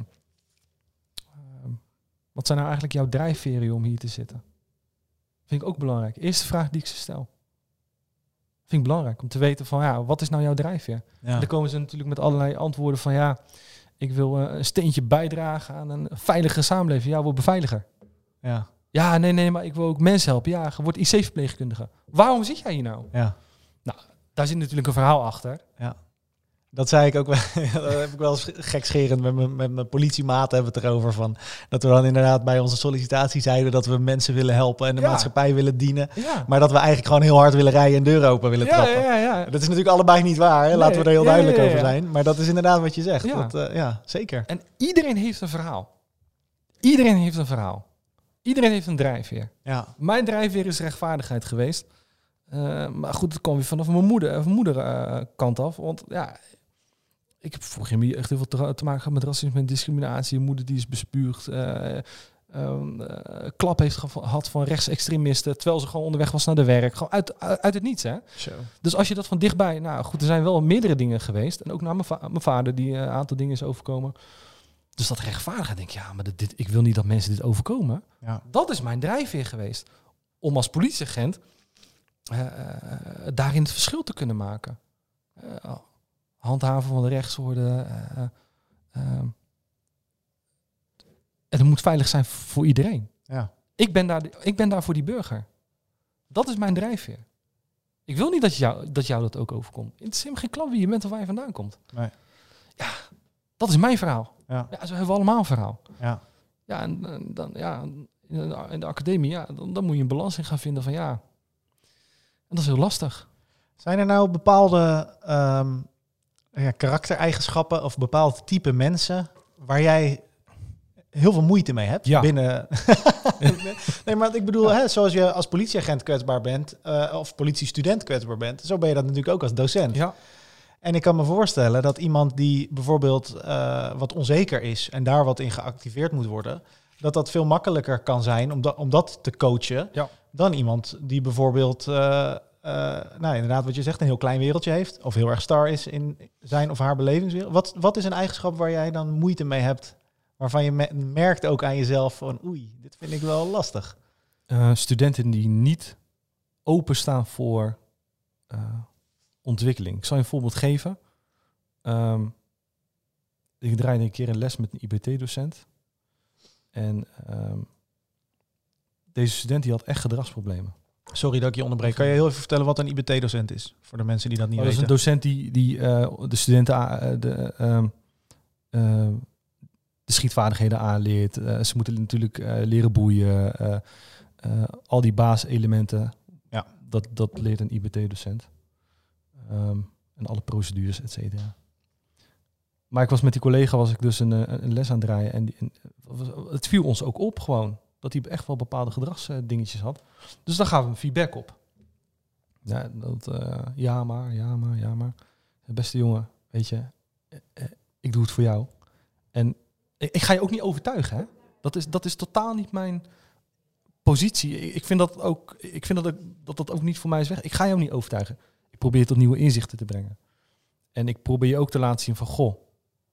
ehm, wat zijn nou eigenlijk jouw drijfveren om hier te zitten? Vind ik ook belangrijk. Eerste vraag die ik ze stel. Vind ik belangrijk om te weten van ja, wat is nou jouw drijfveer? Ja. En dan komen ze natuurlijk met allerlei antwoorden van ja, ik wil eh, een steentje bijdragen aan een veilige samenleving. Ja, word beveiliger. Ja. Ja, nee, nee, maar ik wil ook mensen helpen. Ja, je wordt IC-verpleegkundige. Waarom zit jij hier nou? ja. Daar zit natuurlijk een verhaal achter. Dat zei ik ook wel. dat heb ik wel eens gekscherend met mijn, met mijn politiematen hebben we het erover van. Dat we dan inderdaad bij onze sollicitatie zeiden dat we mensen willen helpen en de Ja. maatschappij willen dienen. Ja, Maar dat we eigenlijk gewoon heel hard willen rijden en deuren open willen ja, trappen. ja, ja. Dat is natuurlijk allebei niet waar. Hè? Laten we er heel ja, duidelijk ja, ja, over ja. zijn. Maar dat is inderdaad wat je zegt. Ja. Dat, eh, ja, zeker. En iedereen heeft een verhaal. Iedereen heeft een verhaal. Iedereen heeft een drijfveer. Ja, Mijn drijfveer is rechtvaardigheid geweest. Eh, maar goed, het kwam weer vanaf mijn moeder, eh, moeder eh, kant af. Want ja, ik heb vroeger hier echt heel veel te, te maken gehad met racisme en discriminatie. Moeder die is bespuugd. eh, ehm, eh, klap heeft gehad van rechtsextremisten. Terwijl ze gewoon onderweg was naar de werk. Gewoon uit, uit, uit het niets, hè. zo. Dus als je dat van dichtbij... Nou goed, er zijn wel meerdere dingen geweest. En ook naar mijn, va- mijn vader die een aantal dingen is overkomen. Dus dat rechtvaardigheid, denk ik, ja, maar dit, ik wil niet dat mensen dit overkomen. Ja. Dat is mijn drijfveer geweest. Om als politieagent eh, eh, daarin het verschil te kunnen maken. Eh, handhaven van de rechtsorde. en het moet veilig zijn voor iedereen. Ja. Ik ben, daar, ik ben daar voor die burger. Dat is mijn drijfveer. Ik wil niet dat jou dat, jou dat ook overkomt. Het is helemaal geen klap wie je bent of waar je vandaan komt. Nee. Ja, dat is mijn verhaal. Ja. Ja, zo hebben we allemaal een verhaal. Ja. Ja, en, en dan, ja, in de, in de academie, ja, dan, dan moet je een balans in gaan vinden van ja. En dat is heel lastig. Zijn er nou bepaalde ehm, ja, karaktereigenschappen of bepaald type mensen waar jij heel veel moeite mee hebt Ja. binnen? nee, maar ik bedoel, hè, zoals je als politieagent kwetsbaar bent eh, of politiestudent kwetsbaar bent, zo ben je dat natuurlijk ook als docent. Ja. En ik kan me voorstellen dat iemand die bijvoorbeeld eh, wat onzeker is en daar wat in geactiveerd moet worden, dat dat veel makkelijker kan zijn om, dat om dat te coachen Ja. Dan iemand die bijvoorbeeld, eh, nou inderdaad wat je zegt, een heel klein wereldje heeft of heel erg star is in zijn of haar belevingswereld. Wat, wat is een eigenschap waar jij dan moeite mee hebt, waarvan je me- merkt ook aan jezelf van oei, dit vind ik wel lastig. Eh, studenten die niet openstaan voor ontwikkeling. Ik zal je een voorbeeld geven. Ehm, ik draaide een keer een les met een IBT-docent. En ehm, deze student die had echt gedragsproblemen. Sorry dat ik je onderbreek. Kan je heel even vertellen wat een IBT-docent is? Voor de mensen die dat niet Oh, dat is een weten. docent die, die eh, de studenten eh, de, ehm, eh, de schietvaardigheden aanleert. Ze moeten natuurlijk leren boeien. al die basiselementen, Ja. dat, dat leert een IBT-docent. Ehm, en alle procedures, et cetera. Maar ik was met die collega was ik dus een, een les aan het draaien. En, die, en het viel ons ook op gewoon. Dat hij echt wel bepaalde gedragsdingetjes had. Dus daar gaan we een feedback op. Ja, dat, eh, ja maar, ja maar, ja maar. Beste jongen, weet je, eh, eh, ik doe het voor jou. En ik, ga je ook niet overtuigen, hè. Dat is, dat is totaal niet mijn positie. Ik, vind dat ook, ik vind dat, ook, dat dat ook niet voor mij is weg. Ik ga jou niet overtuigen. Ik probeer tot nieuwe inzichten te brengen. En ik probeer je ook te laten zien van, goh,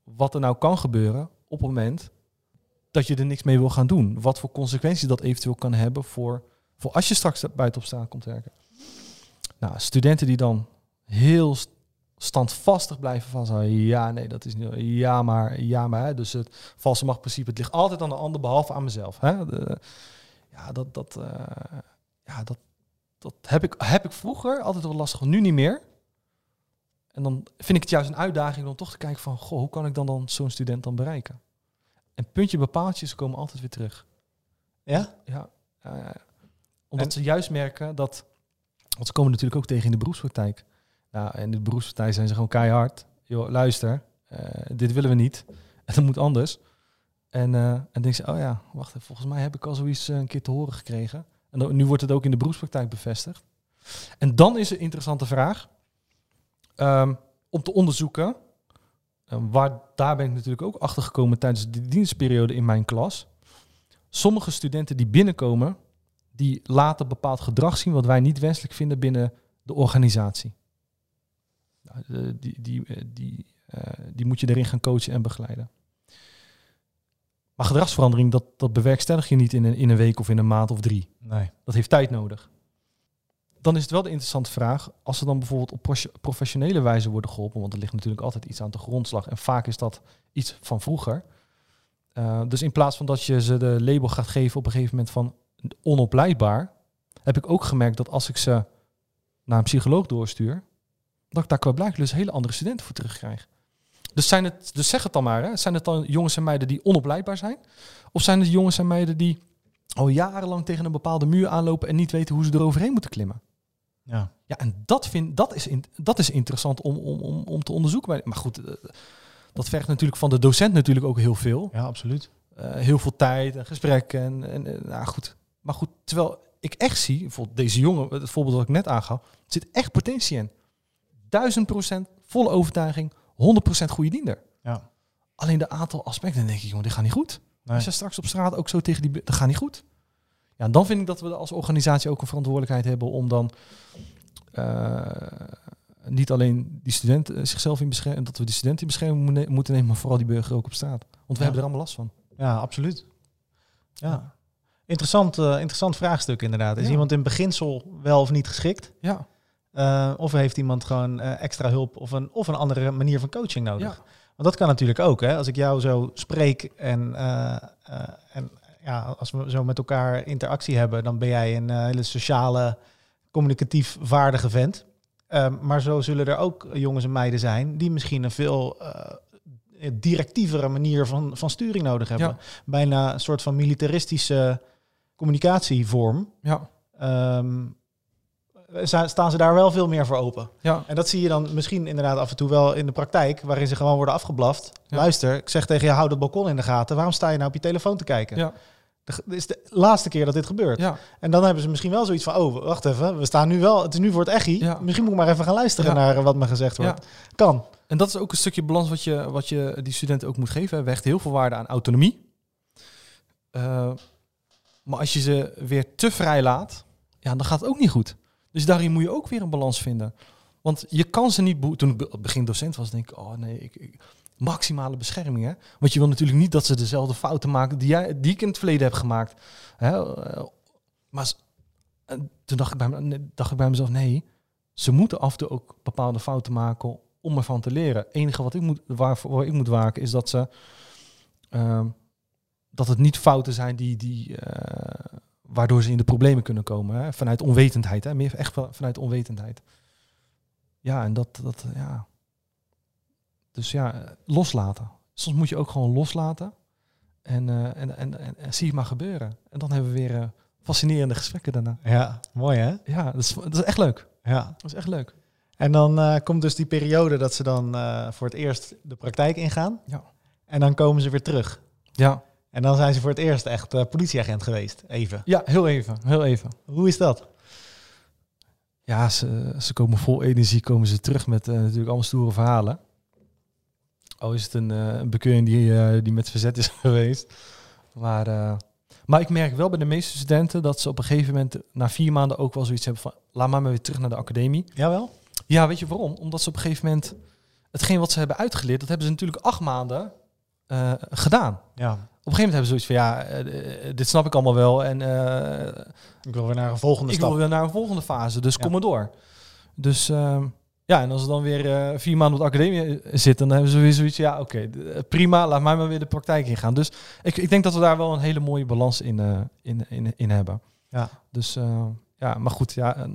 wat er nou kan gebeuren op het moment dat je er niks mee wil gaan doen. Wat voor consequenties dat eventueel kan hebben voor, voor als je straks buiten op straat komt werken. Nou, studenten die dan heel st- standvastig blijven van ja, nee, dat is niet, ja, maar, ja, maar. Hè. Dus het valse machtprincipe, het ligt altijd aan de ander behalve aan mezelf. Hè. De, ja, dat, dat, eh, ja, dat, dat heb ik, heb ik vroeger altijd wel lastig, nu niet meer. En dan vind ik het juist een uitdaging om toch te kijken van, goh, hoe kan ik dan, dan zo'n student dan bereiken? En puntje bepaaltjes ze komen altijd weer terug. Ja? Ja, ja, ja, omdat En- ze juist merken dat, want ze komen natuurlijk ook tegen in de beroepspraktijk. Nou, en in de beroepspraktijk zijn ze gewoon keihard. Joh, luister, eh, dit willen we niet. En dat moet anders. En, eh en denk ze, oh ja, wacht even, volgens mij heb ik al zoiets eh, een keer te horen gekregen. En dan, nu wordt het ook in de beroepspraktijk bevestigd. En dan is een interessante vraag ehm, om te onderzoeken. Eh, waar, daar ben ik natuurlijk ook achter gekomen tijdens de dienstperiode in mijn klas. Sommige studenten die binnenkomen, die laten bepaald gedrag zien wat wij niet wenselijk vinden binnen de organisatie. Nou, de- die, die, eh, die, eh, die moet je erin gaan coachen en begeleiden. Maar gedragsverandering, dat, dat bewerkstellig je niet in een, in een week of in een maand of drie. Nee. Dat heeft tijd nodig. Dan is het wel de interessante vraag, als ze dan bijvoorbeeld op professionele wijze worden geholpen, want er ligt natuurlijk altijd iets aan de grondslag en vaak is dat iets van vroeger. Eh, dus in plaats van dat je ze de label gaat geven op een gegeven moment van onopleidbaar, heb ik ook gemerkt dat als ik ze naar een psycholoog doorstuur, dat ik daar qua blijkbaar dus hele andere studenten voor terugkrijg. Dus, zijn het, dus zeg het dan maar, hè? zijn het dan jongens en meiden die onopleidbaar zijn? Of zijn het jongens en meiden die al jarenlang tegen een bepaalde muur aanlopen en niet weten hoe ze eroverheen moeten klimmen? Ja. Ja, en dat, vind, dat, is, in, dat is interessant om, om, om, om te onderzoeken. Maar goed, eh, dat vergt natuurlijk van de docent natuurlijk ook heel veel. ja, absoluut. Eh, heel veel tijd en gesprekken. En, en, en, nou goed. Maar goed, terwijl ik echt zie, bijvoorbeeld deze jongen, het voorbeeld dat ik net aangaf, zit echt potentie in. Duizend procent, volle overtuiging, 100% goede diender. Ja. Alleen de aantal aspecten, denk ik, jongen, dit gaat niet goed. Nee. Als je straks op straat ook zo tegen die... Dat gaat niet goed. Ja, en dan vind ik dat we als organisatie ook een verantwoordelijkheid hebben om dan eh, niet alleen die studenten eh, zichzelf in bescherming, dat we die studenten in bescherming moeten nemen, maar vooral die burger ook op straat. Want we Ja. hebben er allemaal last van. Ja, absoluut. Ja. Interessant, eh, interessant vraagstuk inderdaad. Is Ja. iemand in beginsel wel of niet geschikt? Ja, of heeft iemand gewoon extra hulp of een, of een andere manier van coaching nodig? Ja. Want dat kan natuurlijk ook. Hè? Als ik jou zo spreek en, en ja, als we zo met elkaar interactie hebben, dan ben jij een eh, hele sociale, communicatief vaardige vent. Ehm, maar zo zullen er ook jongens en meiden zijn die misschien een veel eh, directievere manier van, van sturing nodig hebben. Ja. Bijna een soort van militaristische communicatievorm. ja, Ehm, sta- staan ze daar wel veel meer voor open. ja. En dat zie je dan misschien inderdaad af en toe wel in de praktijk, waarin ze gewoon worden afgeblaft. Ja. Luister, ik zeg tegen je, hou dat balkon in de gaten. Waarom sta je nou op je telefoon te kijken? Ja. Dit is de laatste keer dat dit gebeurt. ja. En dan hebben ze misschien wel zoiets van, oh, wacht even, we staan nu wel, het is nu voor het echi. Ja. Misschien moet ik maar even gaan luisteren Ja. naar wat me gezegd wordt. Kan. En dat is ook een stukje balans wat je, wat je die studenten ook moet geven. We hechten heel veel waarde aan autonomie. Eh, maar als je ze weer te vrij laat, ja, dan gaat het ook niet goed. Dus daarin moet je ook weer een balans vinden. Want je kan ze niet... Toen ik be- begin docent was, denk ik... Oh nee, ik, ik- maximale bescherming, hè? Want je wil natuurlijk niet dat ze dezelfde fouten maken... die, jij, die ik in het verleden heb gemaakt. Hè? eh, Maar toen dacht ik, bij me, dacht ik bij mezelf... Nee, ze moeten af en toe ook bepaalde fouten maken om ervan te leren. Het enige wat ik moet, waarvoor waar ik moet waken is dat ze... ehm, dat het niet fouten zijn die, die, eh, waardoor ze in de problemen kunnen komen. Hè? Vanuit onwetendheid, hè? meer echt vanuit onwetendheid. Ja, en dat, dat ja. Dus ja, loslaten. Soms moet je ook gewoon loslaten. En, eh, en, en, en, en zie het maar gebeuren. En dan hebben we weer eh, fascinerende gesprekken daarna. Ja, mooi hè? Ja, dat is, dat is echt leuk. Ja. Dat is echt leuk. En dan eh, komt dus die periode dat ze dan voor het eerst de praktijk ingaan. Ja. En dan komen ze weer terug. Ja, En dan zijn ze voor het eerst echt politieagent geweest. Even. ja heel even. Heel even. Hoe is dat? Ja, ze, ze komen vol energie, komen ze terug met natuurlijk allemaal stoere verhalen. Oh, is het een, eh, een bekeuring die, eh, die met verzet is geweest. Maar, eh, maar ik merk wel bij de meeste studenten dat ze op een gegeven moment na vier maanden ook wel zoiets hebben van laat maar maar weer terug naar de academie. Jawel? Ja, weet je waarom? Omdat ze op een gegeven moment hetgeen wat ze hebben uitgeleerd, dat hebben ze natuurlijk acht maanden gedaan. Ja. Op een gegeven moment hebben ze zoiets van ja, dit snap ik allemaal wel en Ik wil weer naar een volgende ik stap. wil weer naar een volgende fase, dus Ja. kom maar door. Dus ehm, ja, en als ze dan weer eh, vier maanden op de academie eh, zitten, dan hebben ze weer zoiets, ja oké, eh, prima, laat mij maar weer de praktijk ingaan. Dus ik, ik denk dat we daar wel een hele mooie balans in, in, in, in hebben. Ja. Dus ja, maar goed, ja,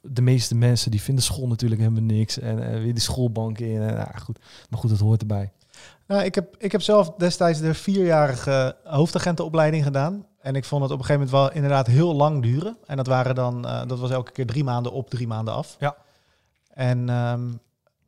de meeste mensen die vinden school natuurlijk helemaal niks en weer die schoolbanken in. En, ja, goed. Maar goed, dat hoort erbij. Nou, ik, heb, ik heb zelf destijds de vierjarige hoofdagentenopleiding gedaan. En ik vond het op een gegeven moment wel inderdaad heel lang duren. En dat waren dan, dat was elke keer drie maanden op, drie maanden af. Ja. En ehm,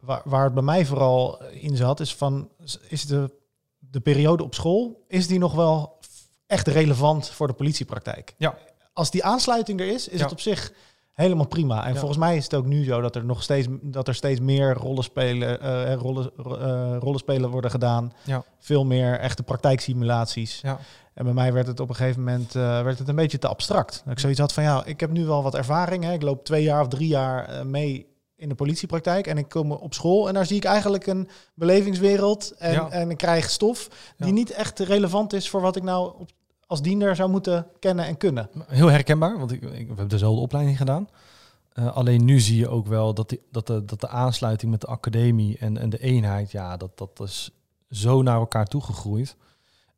waar, waar het bij mij vooral in zat, is van, is de, de periode op school, is die nog wel echt relevant voor de politiepraktijk? Ja. Als die aansluiting er is, is Ja. het op zich helemaal prima. En Ja. volgens mij is het ook nu zo dat er nog steeds, dat er steeds meer rollenspelen, eh rollen, eh, rollenspelen worden gedaan. Ja. Veel meer echte praktijksimulaties. Ja. En bij mij werd het op een gegeven moment eh, werd het een beetje te abstract. Dat ik zoiets had van ja, ik heb nu wel wat ervaring. Hè. Ik loop twee jaar of drie jaar eh, mee in de politiepraktijk. En ik kom op school en daar zie ik eigenlijk een belevingswereld. En, Ja. en ik krijg stof die Ja. niet echt relevant is voor wat ik nou op, als diender zou moeten kennen en kunnen. Heel herkenbaar, want ik, ik, we hebben dezelfde opleiding gedaan. Eh, alleen nu zie je ook wel dat, die, dat, de, dat de aansluiting met de academie en, en de eenheid, ja, dat, dat is zo naar elkaar toegegroeid.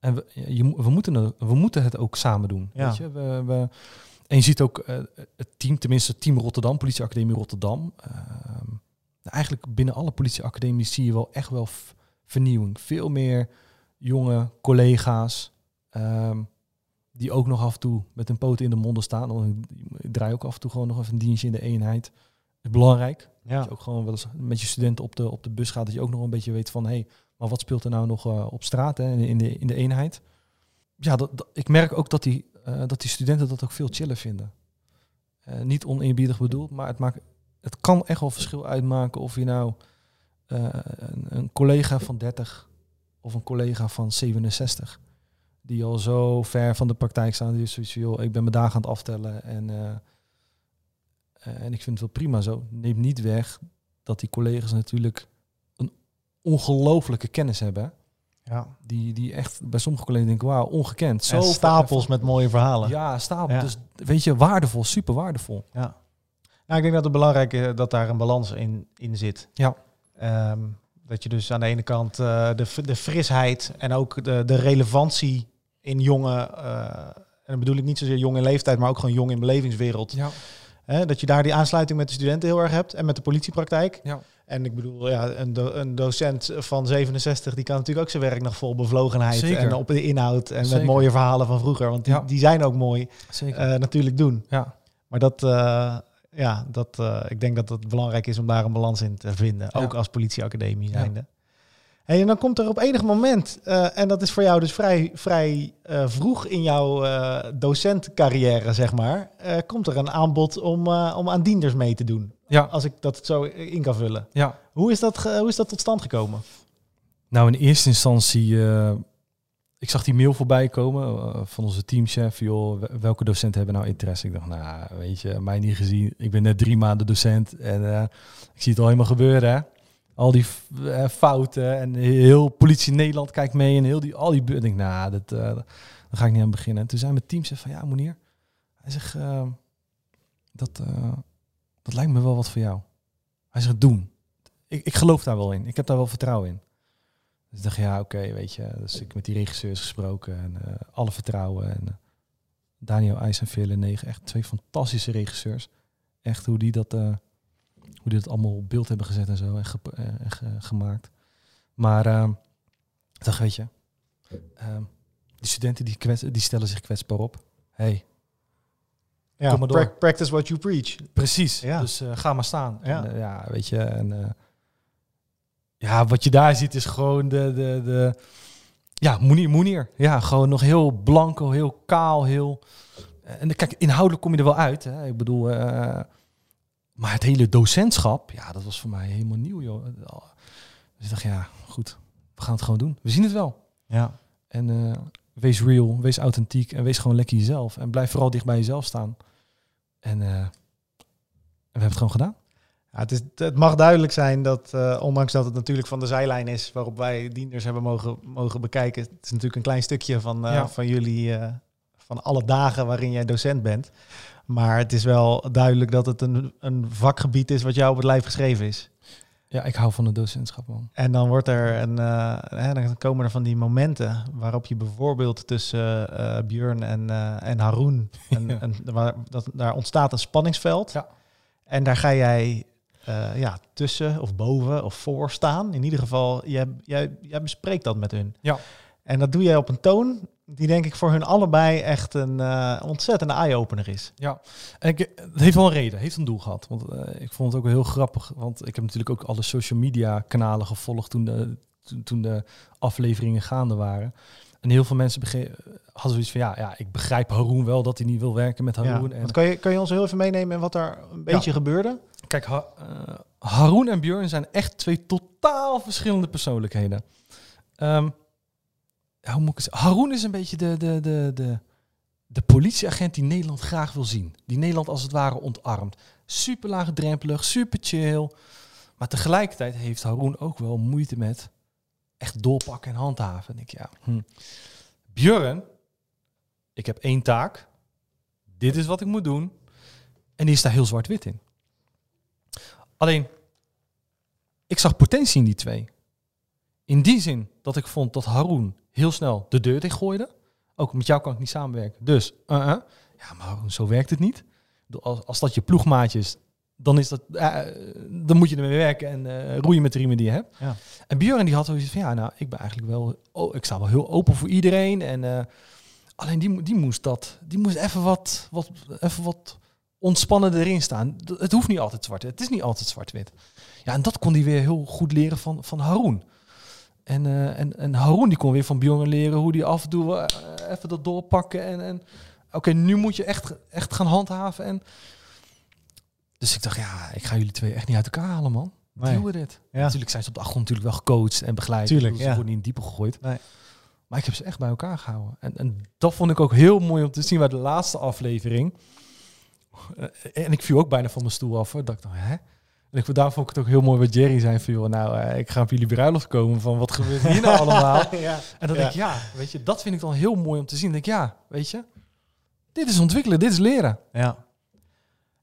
En we, je, we, moeten, het, we moeten het ook samen doen. Ja. Weet je? We, we, en je ziet ook eh, het team, tenminste team Rotterdam, politieacademie Rotterdam. ehm, eigenlijk binnen alle politieacademies zie je wel echt wel vernieuwing. Veel meer jonge collega's. ehm, die ook nog af en toe met een poot in de monden staan. Want ik draai ook af en toe gewoon nog even een dienstje in de eenheid. is belangrijk. Ja. Dat je ook gewoon wel eens met je studenten op de, op de bus gaat. Dat je ook nog een beetje weet van... hé, hey, maar wat speelt er nou nog eh, op straat hè, in, de- in, de, in de eenheid? Ja, dat, dat- ik merk ook dat die, eh, dat die studenten dat ook veel chiller vinden. Eh, niet oneerbiedig bedoeld, maar het, maakt, het kan echt wel verschil uitmaken... of je nou eh, een, een collega van 30 of een collega van 67 die al zo ver van de praktijk staan. Die zoiets joh, ik ben mijn dagen aan het aftellen en, en ik vind het wel prima zo. Neemt niet weg dat die collega's natuurlijk een ongelofelijke kennis hebben. Ja. Die, die echt bij sommige collega's denken, wauw, ongekend. Zo En stapels met mooie verhalen. Ja, stapels. Ja. Dus weet je, waardevol, super waardevol. Ja. Nou, ik denk dat het belangrijk is dat daar een balans in, in zit. Ja. Ehm, dat je dus aan de ene kant eh, de, de frisheid en ook de, de relevantie in jonge, eh, en dan bedoel ik niet zozeer jong in leeftijd, maar ook gewoon jong in belevingswereld. Ja, dat je daar die aansluiting met de studenten heel erg hebt en met de politiepraktijk. ja. En ik bedoel, ja, een, do- een docent van 67, die kan natuurlijk ook zijn werk nog vol bevlogenheid Zeker. en op de inhoud en Zeker. met mooie verhalen van vroeger. Want die, Ja. die zijn ook mooi zeker. eh, natuurlijk doen. ja. Maar dat, eh, ja, dat, eh, ik denk dat het belangrijk is om daar een balans in te vinden. Ja. Ook als politieacademie zijnde. Hey, en dan komt er op enig moment, eh, en dat is voor jou dus vrij, vrij eh, vroeg in jouw eh docentcarrière, zeg maar, komt er een aanbod om, om aan dienders mee te doen. ja, Als ik dat zo in kan vullen. ja. Hoe is dat, hoe is dat tot stand gekomen? Nou, in eerste instantie, ik zag die mail voorbij komen van onze teamchef. Joh, wel- welke docenten hebben nou interesse? Ik dacht, nou, weet je, mij niet gezien. Ik ben net drie maanden docent en ik zie het al helemaal gebeuren. Hè? Al die eh, fouten en heel politie Nederland kijkt mee en heel die, al die... Ik denk, nou, dat, eh, daar ga ik niet aan beginnen. En toen zei mijn teamchef van, ja, Monier, hij zegt, eh, dat, eh, dat lijkt me wel wat voor jou. Hij zegt, doen. Ik, ik geloof daar wel in. Ik heb daar wel vertrouwen in. Dus ik dacht, ja, oké, weet je. Dus ik met die regisseurs gesproken en alle vertrouwen. En, Daniel IJs en Vele 9. Echt twee fantastische regisseurs. Echt hoe die dat, hoe die dat allemaal op beeld hebben gezet en zo. En, ge- eh, en ge- gemaakt. Maar ehm dacht, weet je, ehm, die studenten die, kwets, die stellen zich kwetsbaar op. hey, Ja, maar practice what you preach. Precies. Ja. Dus eh, ga maar staan. Ja. En, eh, ja, weet je. En, ja, wat je daar ziet is gewoon de... de, de ja, Moenier, Moenier. Ja, gewoon nog heel blanco, heel kaal, heel... En kijk, inhoudelijk kom je er wel uit. Hè. Ik bedoel... maar het hele docentschap, ja, dat was voor mij helemaal nieuw, joh. Dus ik dacht, ja, goed. We gaan het gewoon doen. We zien het wel. Ja. En eh, wees real, wees authentiek en wees gewoon lekker jezelf. En blijf vooral dicht bij jezelf staan. En, eh, en we hebben het gewoon gedaan. Ja, het, is, het mag duidelijk zijn dat, eh, ondanks dat het natuurlijk van de zijlijn is waarop wij dienders hebben mogen, mogen bekijken, het is natuurlijk een klein stukje van, Ja. van jullie, van alle dagen waarin jij docent bent. Maar het is wel duidelijk dat het een, een vakgebied is wat jou op het lijf geschreven is. Ja, ik hou van het docentschap, man. En dan wordt er een, eh, hè, dan komen er van die momenten waarop je bijvoorbeeld tussen eh Björn en, eh en Haroon, en, Ja. en waar, dat, daar ontstaat een spanningsveld. Ja. En daar ga jij ja, tussen of boven of voor staan. In ieder geval, jij, jij, jij bespreekt dat met hun. Ja. En dat doe jij op een toon die denk ik voor hun allebei echt een eh, ontzettende eye-opener is. Ja, en ik, het heeft wel een reden, heeft een doel gehad. Want eh, ik vond het ook wel heel grappig, want ik heb natuurlijk ook alle social media kanalen gevolgd toen de, toen, toen de afleveringen gaande waren. En heel veel mensen hadden zoiets van, ja, ja, ik begrijp Haroon wel dat hij niet wil werken met Ja. Haroon. En, Want kan, je, kan je ons heel even meenemen in wat daar een beetje gebeurde? Kijk, ha eh, Haroon en Björn zijn echt twee totaal verschillende persoonlijkheden. Ehm, ja, hoe? Haroon is een beetje de, de, de, de, de politieagent die Nederland graag wil zien. Die Nederland als het ware ontarmt. Super laagdrempelig, super chill. Maar tegelijkertijd heeft Haroon ook wel moeite met echt doorpakken en handhaven. En ik, ja, hm. Björn, ik heb één taak. Dit is wat ik moet doen. En die is daar heel zwart-wit in. Alleen, ik zag potentie in die twee. In die zin dat ik vond dat Haroon heel snel de deur dichtgooide. Ook met jou kan ik niet samenwerken. Dus, uh -uh. ja, maar zo werkt het niet. Als, als dat je ploegmaatje is, dan, is dat, eh, dan moet je ermee werken en eh, roeien met de riemen die je hebt. Ja. En Björn die had zoiets van, ja, nou, ik ben eigenlijk wel, oh, ik sta wel heel open voor iedereen. En eh, alleen die, die moest dat, die moest even wat, wat, even wat ontspannen erin staan. Het hoeft niet altijd zwart. Het is niet altijd zwart-wit. Ja, en dat kon hij weer heel goed leren van, van Haroon. En, eh, en, en Haroon die kon weer van Bjorn leren hoe die af en toe eh, even dat doorpakken. En, en oké, nu moet je echt, echt gaan handhaven. En... Dus ik dacht, ja, ik ga jullie twee echt niet uit elkaar halen, man. Nee. Deal with it. Ja. Natuurlijk zijn ze op de achtergrond natuurlijk wel gecoacht en begeleid. Tuurlijk, bedoel, Ze ja. worden niet in diepe gegooid. Nee. Maar ik heb ze echt bij elkaar gehouden. En, en dat vond ik ook heel mooi om te zien bij de laatste aflevering. Eh, En ik viel ook bijna van mijn stoel af. Dat ik dacht, hè? En ik, daar vond ik het ook heel mooi wat Jerry zei. Van, joh, nou, eh, ik ga op jullie bruiloft komen. Van, wat gebeurt hier nou allemaal? ja. En dan Ja. denk ik, ja, weet je, dat vind ik dan heel mooi om te zien. Dan denk ik, ja, weet je, dit is ontwikkelen, dit is leren. Ja.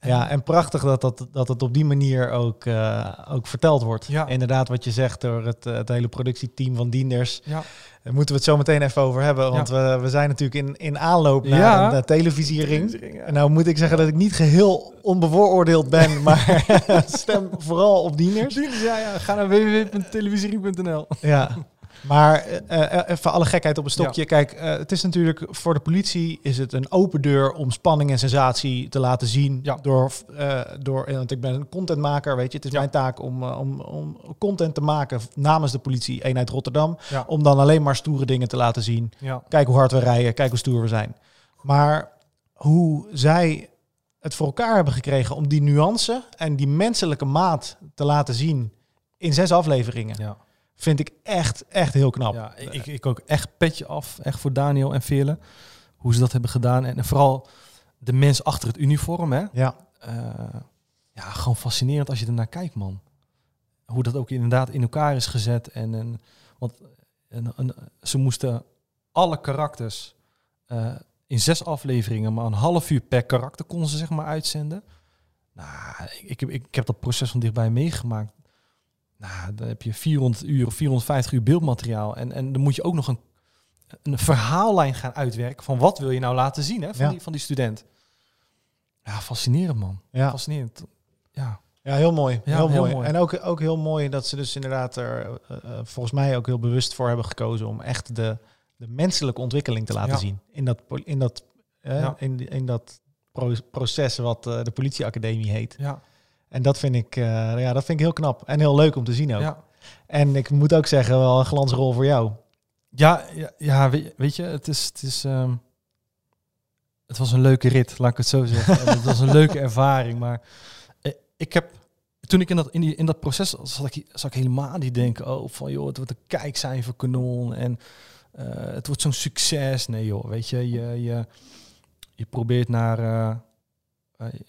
Ja, en prachtig dat, dat, dat het op die manier ook, eh, ook verteld wordt. Ja. Inderdaad, wat je zegt door het, eh, het hele productieteam van Dienders. Ja, Daar moeten we het zo meteen even over hebben. Want we, we zijn natuurlijk in, in aanloop naar Ja. een eh, televisiering. En nou moet ik zeggen dat ik niet geheel onbevooroordeeld ben, maar stem vooral op Dienders. ja, ja, ga naar www.televisie.nl. Ja. Maar eh, even alle gekheid op een stokje. Kijk, het is natuurlijk voor de politie is het een open deur om spanning en sensatie te laten zien. Ja. Door, door, want ik ben een contentmaker, weet je. Het is Ja. mijn taak om, om, om content te maken namens de politie eenheid Rotterdam. Ja. Om dan alleen maar stoere dingen te laten zien. Ja, Kijk hoe hard we rijden, kijk hoe stoer we zijn. Maar hoe zij het voor elkaar hebben gekregen om die nuance en die menselijke maat te laten zien in zes afleveringen, ja. Vind ik echt, echt heel knap. ja ik, ik ook echt petje af, echt voor Daniel en Veerle. Hoe ze dat hebben gedaan. En, en vooral de mens achter het uniform, hè. Ja, Eh, ja, gewoon fascinerend als je ernaar kijkt, man. Hoe dat ook inderdaad in elkaar is gezet. En, en, want en, en, ze moesten alle karakters eh, in zes afleveringen, maar een half uur per karakter konden ze zeg maar uitzenden. Nou, ik, ik, heb, ik heb dat proces van dichtbij meegemaakt. Nou, dan heb je 400 uur of 450 uur beeldmateriaal. En, en dan moet je ook nog een, een verhaallijn gaan uitwerken van wat wil je nou laten zien hè, van, Ja. die, van die student. Ja, fascinerend man. Ja. Fascinerend. Ja, Ja, heel mooi. Ja, heel, heel mooi. mooi. En ook, ook heel mooi dat ze dus inderdaad er eh, eh, volgens mij ook heel bewust voor hebben gekozen om echt de, de menselijke ontwikkeling te laten Ja. zien. In dat, in dat, Ja. in, in dat pro- proces wat de politieacademie heet. ja, En dat vind, ik, eh, ja, dat vind ik heel knap. En heel leuk om te zien ook. ja. En ik moet ook zeggen, wel een glansrol voor jou. Ja, ja, ja weet, je, het is, het is, ehm, het was een leuke rit, laat ik het zo zeggen. En het was een leuke ervaring, maar eh, ik heb, toen ik in dat, in die, in dat proces zat ik, zat ik helemaal niet denken, oh, van joh, het wordt een kijkcijferkanon en eh, het wordt zo'n succes. Nee joh, weet je, je, je, je probeert naar,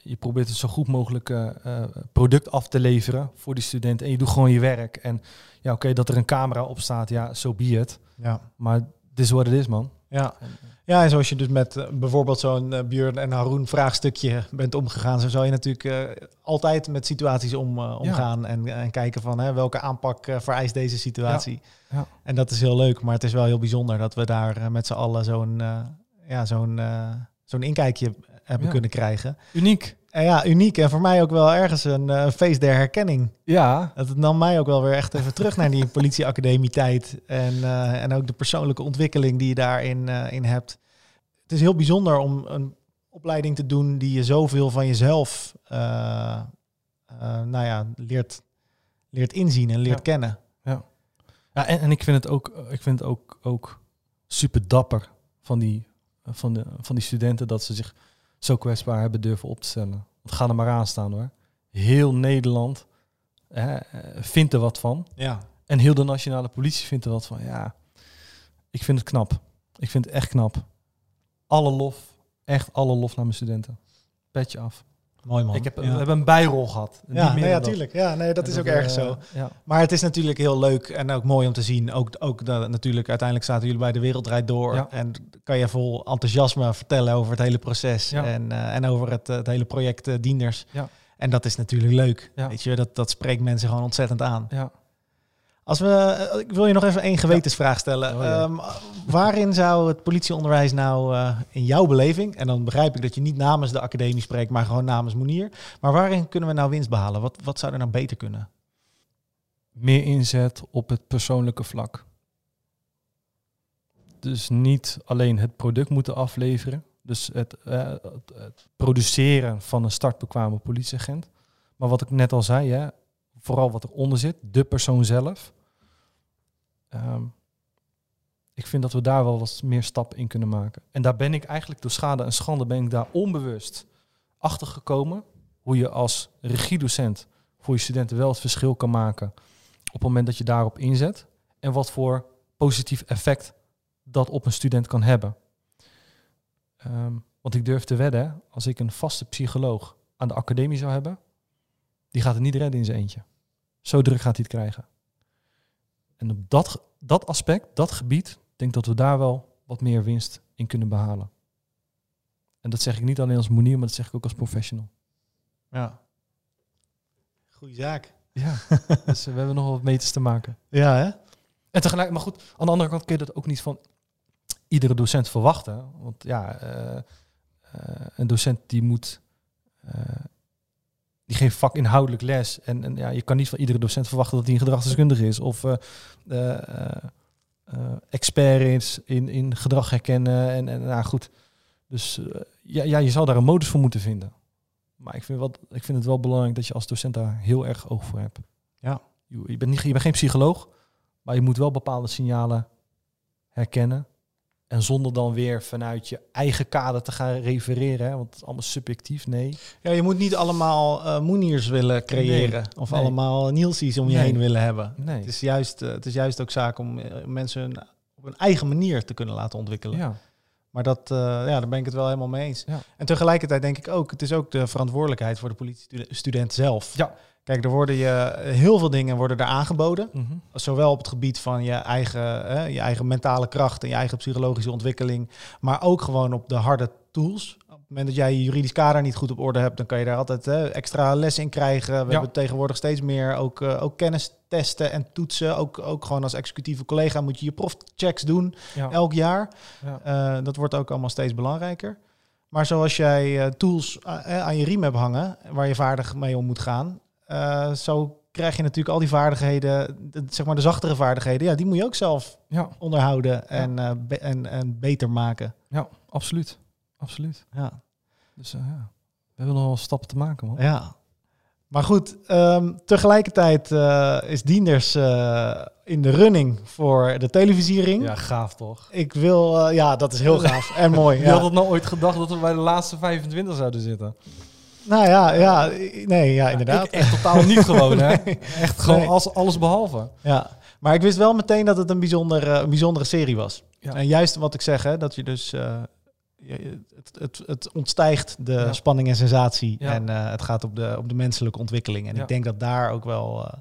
je probeert het zo goed mogelijk eh, eh, product af te leveren voor die student en je doet gewoon je werk. En ja, oké, dat er een camera op staat, ja, zo so be it. Ja. Maar dit is wat het is, man. Ja. ja, en zoals je dus met eh, bijvoorbeeld zo'n eh, Björn en Haroon vraagstukje bent omgegaan, zo zal je natuurlijk eh, altijd met situaties om, eh, omgaan en, en kijken van hè, welke aanpak eh, vereist deze situatie. Ja. En dat is heel leuk, maar het is wel heel bijzonder dat we daar eh, met z'n allen zo'n eh, ja, zo'n eh, zo'n inkijkje hebben Ja. kunnen krijgen. Uniek. En ja, uniek en voor mij ook wel ergens een eh, feest der herkenning. Ja. Het nam mij ook wel weer echt even terug naar die politieacademie tijd. En, eh, en ook de persoonlijke ontwikkeling die je daarin eh, in hebt. Het is heel bijzonder om een opleiding te doen die je zoveel van jezelf nou ja, leert, leert inzien en leert Ja. kennen. ja en, en ik vind het ook, ik vind het ook, ook super dapper van die, van, de, van die studenten dat ze zich zo kwetsbaar hebben durven op te stellen. Want ga er maar aan staan hoor. Heel Nederland hè, eh, vindt er wat van. Ja, En heel de nationale politie vindt er wat van. Ja, ik vind het knap. Ik vind het echt knap. Alle lof, echt alle lof naar mijn studenten. Petje af. Mooi man. Ik heb, ja. We hebben een bijrol gehad. Niet ja, meer nee, ja, tuurlijk. Ja, nee, dat En is ook eh, erg zo. Ja. Maar het is natuurlijk heel leuk en ook mooi om te zien. Ook, ook dat, natuurlijk, uiteindelijk zaten jullie bij de Wereldrijd door. Ja. En kan je vol enthousiasme vertellen over het hele proces. Ja. En, eh, en over het, eh, het hele project eh, Dienders. Ja. En dat is natuurlijk leuk. Ja. Weet je, dat, dat spreekt mensen gewoon ontzettend aan. ja. Als we, eh, ik wil je nog even één gewetensvraag stellen. Oh, ja. Ehm, waarin zou het politieonderwijs nou eh, in jouw beleving, en dan begrijp ik dat je niet namens de academie spreekt, maar gewoon namens Monier. Maar waarin kunnen we nou winst behalen? Wat, wat zou er nou beter kunnen? meer inzet op het persoonlijke vlak. Dus niet alleen het product moeten afleveren, dus het, eh, het, het produceren van een startbekwame politieagent. Maar wat ik net al zei, hè, vooral wat eronder zit, de persoon zelf. Ehm, ik vind dat we daar wel wat meer stap in kunnen maken. En daar ben ik eigenlijk door schade en schande ben ik daar onbewust achter gekomen. Hoe je als regiedocent voor je studenten wel het verschil kan maken op het moment dat je daarop inzet. En wat voor positief effect dat op een student kan hebben. Ehm, want ik durf te wedden, als ik een vaste psycholoog aan de academie zou hebben, die gaat het niet redden in zijn eentje. Zo druk gaat hij het krijgen. En op dat, dat aspect, dat gebied, denk ik dat we daar wel wat meer winst in kunnen behalen. En dat zeg ik niet alleen als monier, maar dat zeg ik ook als professional. Ja. Goeie zaak. Ja, dus we hebben nog wat meters te maken. Ja, hè? En tegelijk, maar goed, aan de andere kant kun je dat ook niet van iedere docent verwachten. Want ja, eh, eh, een docent die moet, eh, die geeft vakinhoudelijk les. En, en ja, je kan niet van iedere docent verwachten dat hij een gedragsdeskundige is. Of eh, eh, eh, expert is in, in gedrag herkennen. En, en nou goed, dus ja, ja, je zou daar een modus voor moeten vinden. Maar ik vind, wat, ik vind het wel belangrijk dat je als docent daar heel erg oog voor hebt. Ja. Je, je, bent, niet, je bent geen psycholoog, maar je moet wel bepaalde signalen herkennen. En zonder dan weer vanuit je eigen kader te gaan refereren. Hè, want het is allemaal subjectief, nee. Ja, je moet niet allemaal eh Moeniers willen creëren. Nee, of nee. allemaal Nielsies om je Nee. heen willen hebben. nee. Het, is juist, eh, het is juist ook zaak om eh, mensen hun, op een eigen manier te kunnen laten ontwikkelen. ja. Maar dat, ja, daar ben ik het wel helemaal mee eens. Ja. En tegelijkertijd denk ik ook, het is ook de verantwoordelijkheid voor de politiestudent zelf. Ja. Kijk, er worden je heel veel dingen worden er aangeboden. Mhm. Zowel op het gebied van je eigen, hè, je eigen mentale kracht en je eigen psychologische ontwikkeling. Maar ook gewoon op de harde tools. Op het moment dat jij je juridisch kader niet goed op orde hebt, dan kan je daar altijd hè, extra les in krijgen. We hebben tegenwoordig steeds meer ook, uh, ook kennistesten en toetsen. Ook, ook gewoon als executieve collega moet je je profchecks doen elk jaar. Ja. Uh, dat wordt ook allemaal steeds belangrijker. Maar zoals jij tools aan je riem hebt hangen, waar je vaardig mee om moet gaan, zo krijg je natuurlijk al die vaardigheden, de, zeg maar de zachtere vaardigheden, ja, die moet je ook zelf ja. onderhouden en, uh, en, en beter maken. Ja, absoluut. Absoluut. Ja. Dus uh, ja, we hebben nog wel stappen te maken, man. Ja. Maar goed, um, tegelijkertijd uh, is Dienders in de running voor de televisiering. Ja, gaaf toch? Ik wil, ja, dat is heel gaaf en mooi. Je ja. had het nou ooit gedacht dat we bij de laatste 25 zouden zitten? Nou ja, ja, nee, ja, inderdaad. echt totaal niet gewoon, hè? Echt gewoon als, alles behalve. Ja, maar ik wist wel meteen dat het een, bijzonder, een bijzondere serie was. Ja. En juist wat ik zeg, hè, dat je dus... Uh, het, het, het ontstijgt de ja. spanning en sensatie. En uh, het gaat op de, op de menselijke ontwikkeling. En ik denk dat daar ook wel... Uh,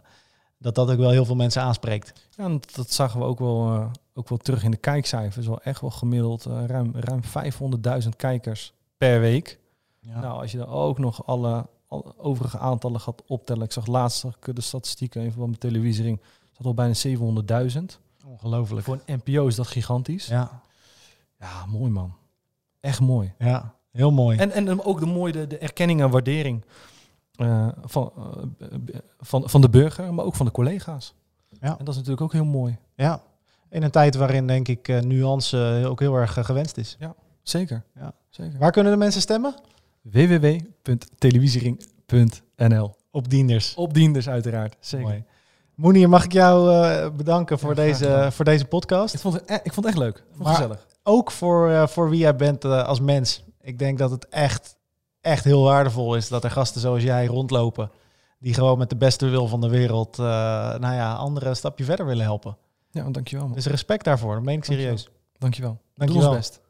dat dat ook wel heel veel mensen aanspreekt. Ja, en dat zagen we ook wel, ook wel terug in de kijkcijfers. Wel echt wel gemiddeld ruim, ruim 500.000 kijkers per week. Ja. Nou, als je dan ook nog alle, alle, overige aantallen gaat optellen. Ik zag laatst de statistieken even van mijn televisiering. Dat al bijna 700.000. Ongelooflijk. Voor een NPO is dat gigantisch. Ja. Ja, mooi man. Echt mooi. Ja, heel mooi. En, en ook de mooie de, de erkenning en waardering uh, van, uh, van, van de burger, maar ook van de collega's. Ja. En dat is natuurlijk ook heel mooi. Ja. In een tijd waarin denk ik uh, nuance ook heel erg gewenst is. Ja, zeker. Ja. zeker. Waar kunnen de mensen stemmen? www.televisiering.nl. Op Dienders. Op Dienders, uiteraard. Zeker. Mooi. mag ik jou uh, bedanken voor, deze, voor deze podcast. Ik vond het, e- ik vond het echt leuk. Ik vond het gezellig. Ook voor, uh, voor wie jij bent uh, als mens. Ik denk dat het echt, echt heel waardevol is dat er gasten zoals jij rondlopen. Die gewoon met de beste wil van de wereld, nou ja, anderen een stapje verder willen helpen. Ja, dankjewel. Man. Dus respect daarvoor, dat meen ik serieus. Dankjewel. Dankjewel. Doe ons best.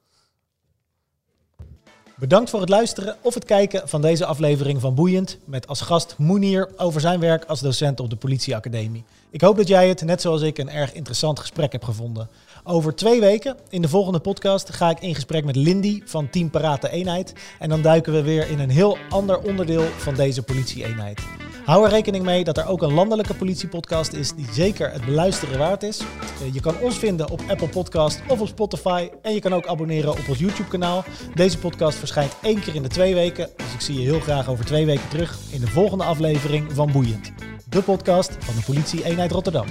Bedankt voor het luisteren of het kijken van deze aflevering van Boeiend met als gast Moenier over zijn werk als docent op de politieacademie. Ik hoop dat jij het, net zoals ik, een erg interessant gesprek hebt gevonden. Over twee weken, in de volgende podcast, ga ik in gesprek met Lindy van Team Parate Eenheid. En dan duiken we weer in een heel ander onderdeel van deze politie-eenheid. Hou er rekening mee dat er ook een landelijke politiepodcast is die zeker het beluisteren waard is. Je kan ons vinden op Apple Podcast of op Spotify en je kan ook abonneren op ons YouTube kanaal. Deze podcast verschijnt één keer in de twee weken, dus ik zie je heel graag over twee weken terug in de volgende aflevering van Boeiend. De podcast van de politie eenheid Rotterdam.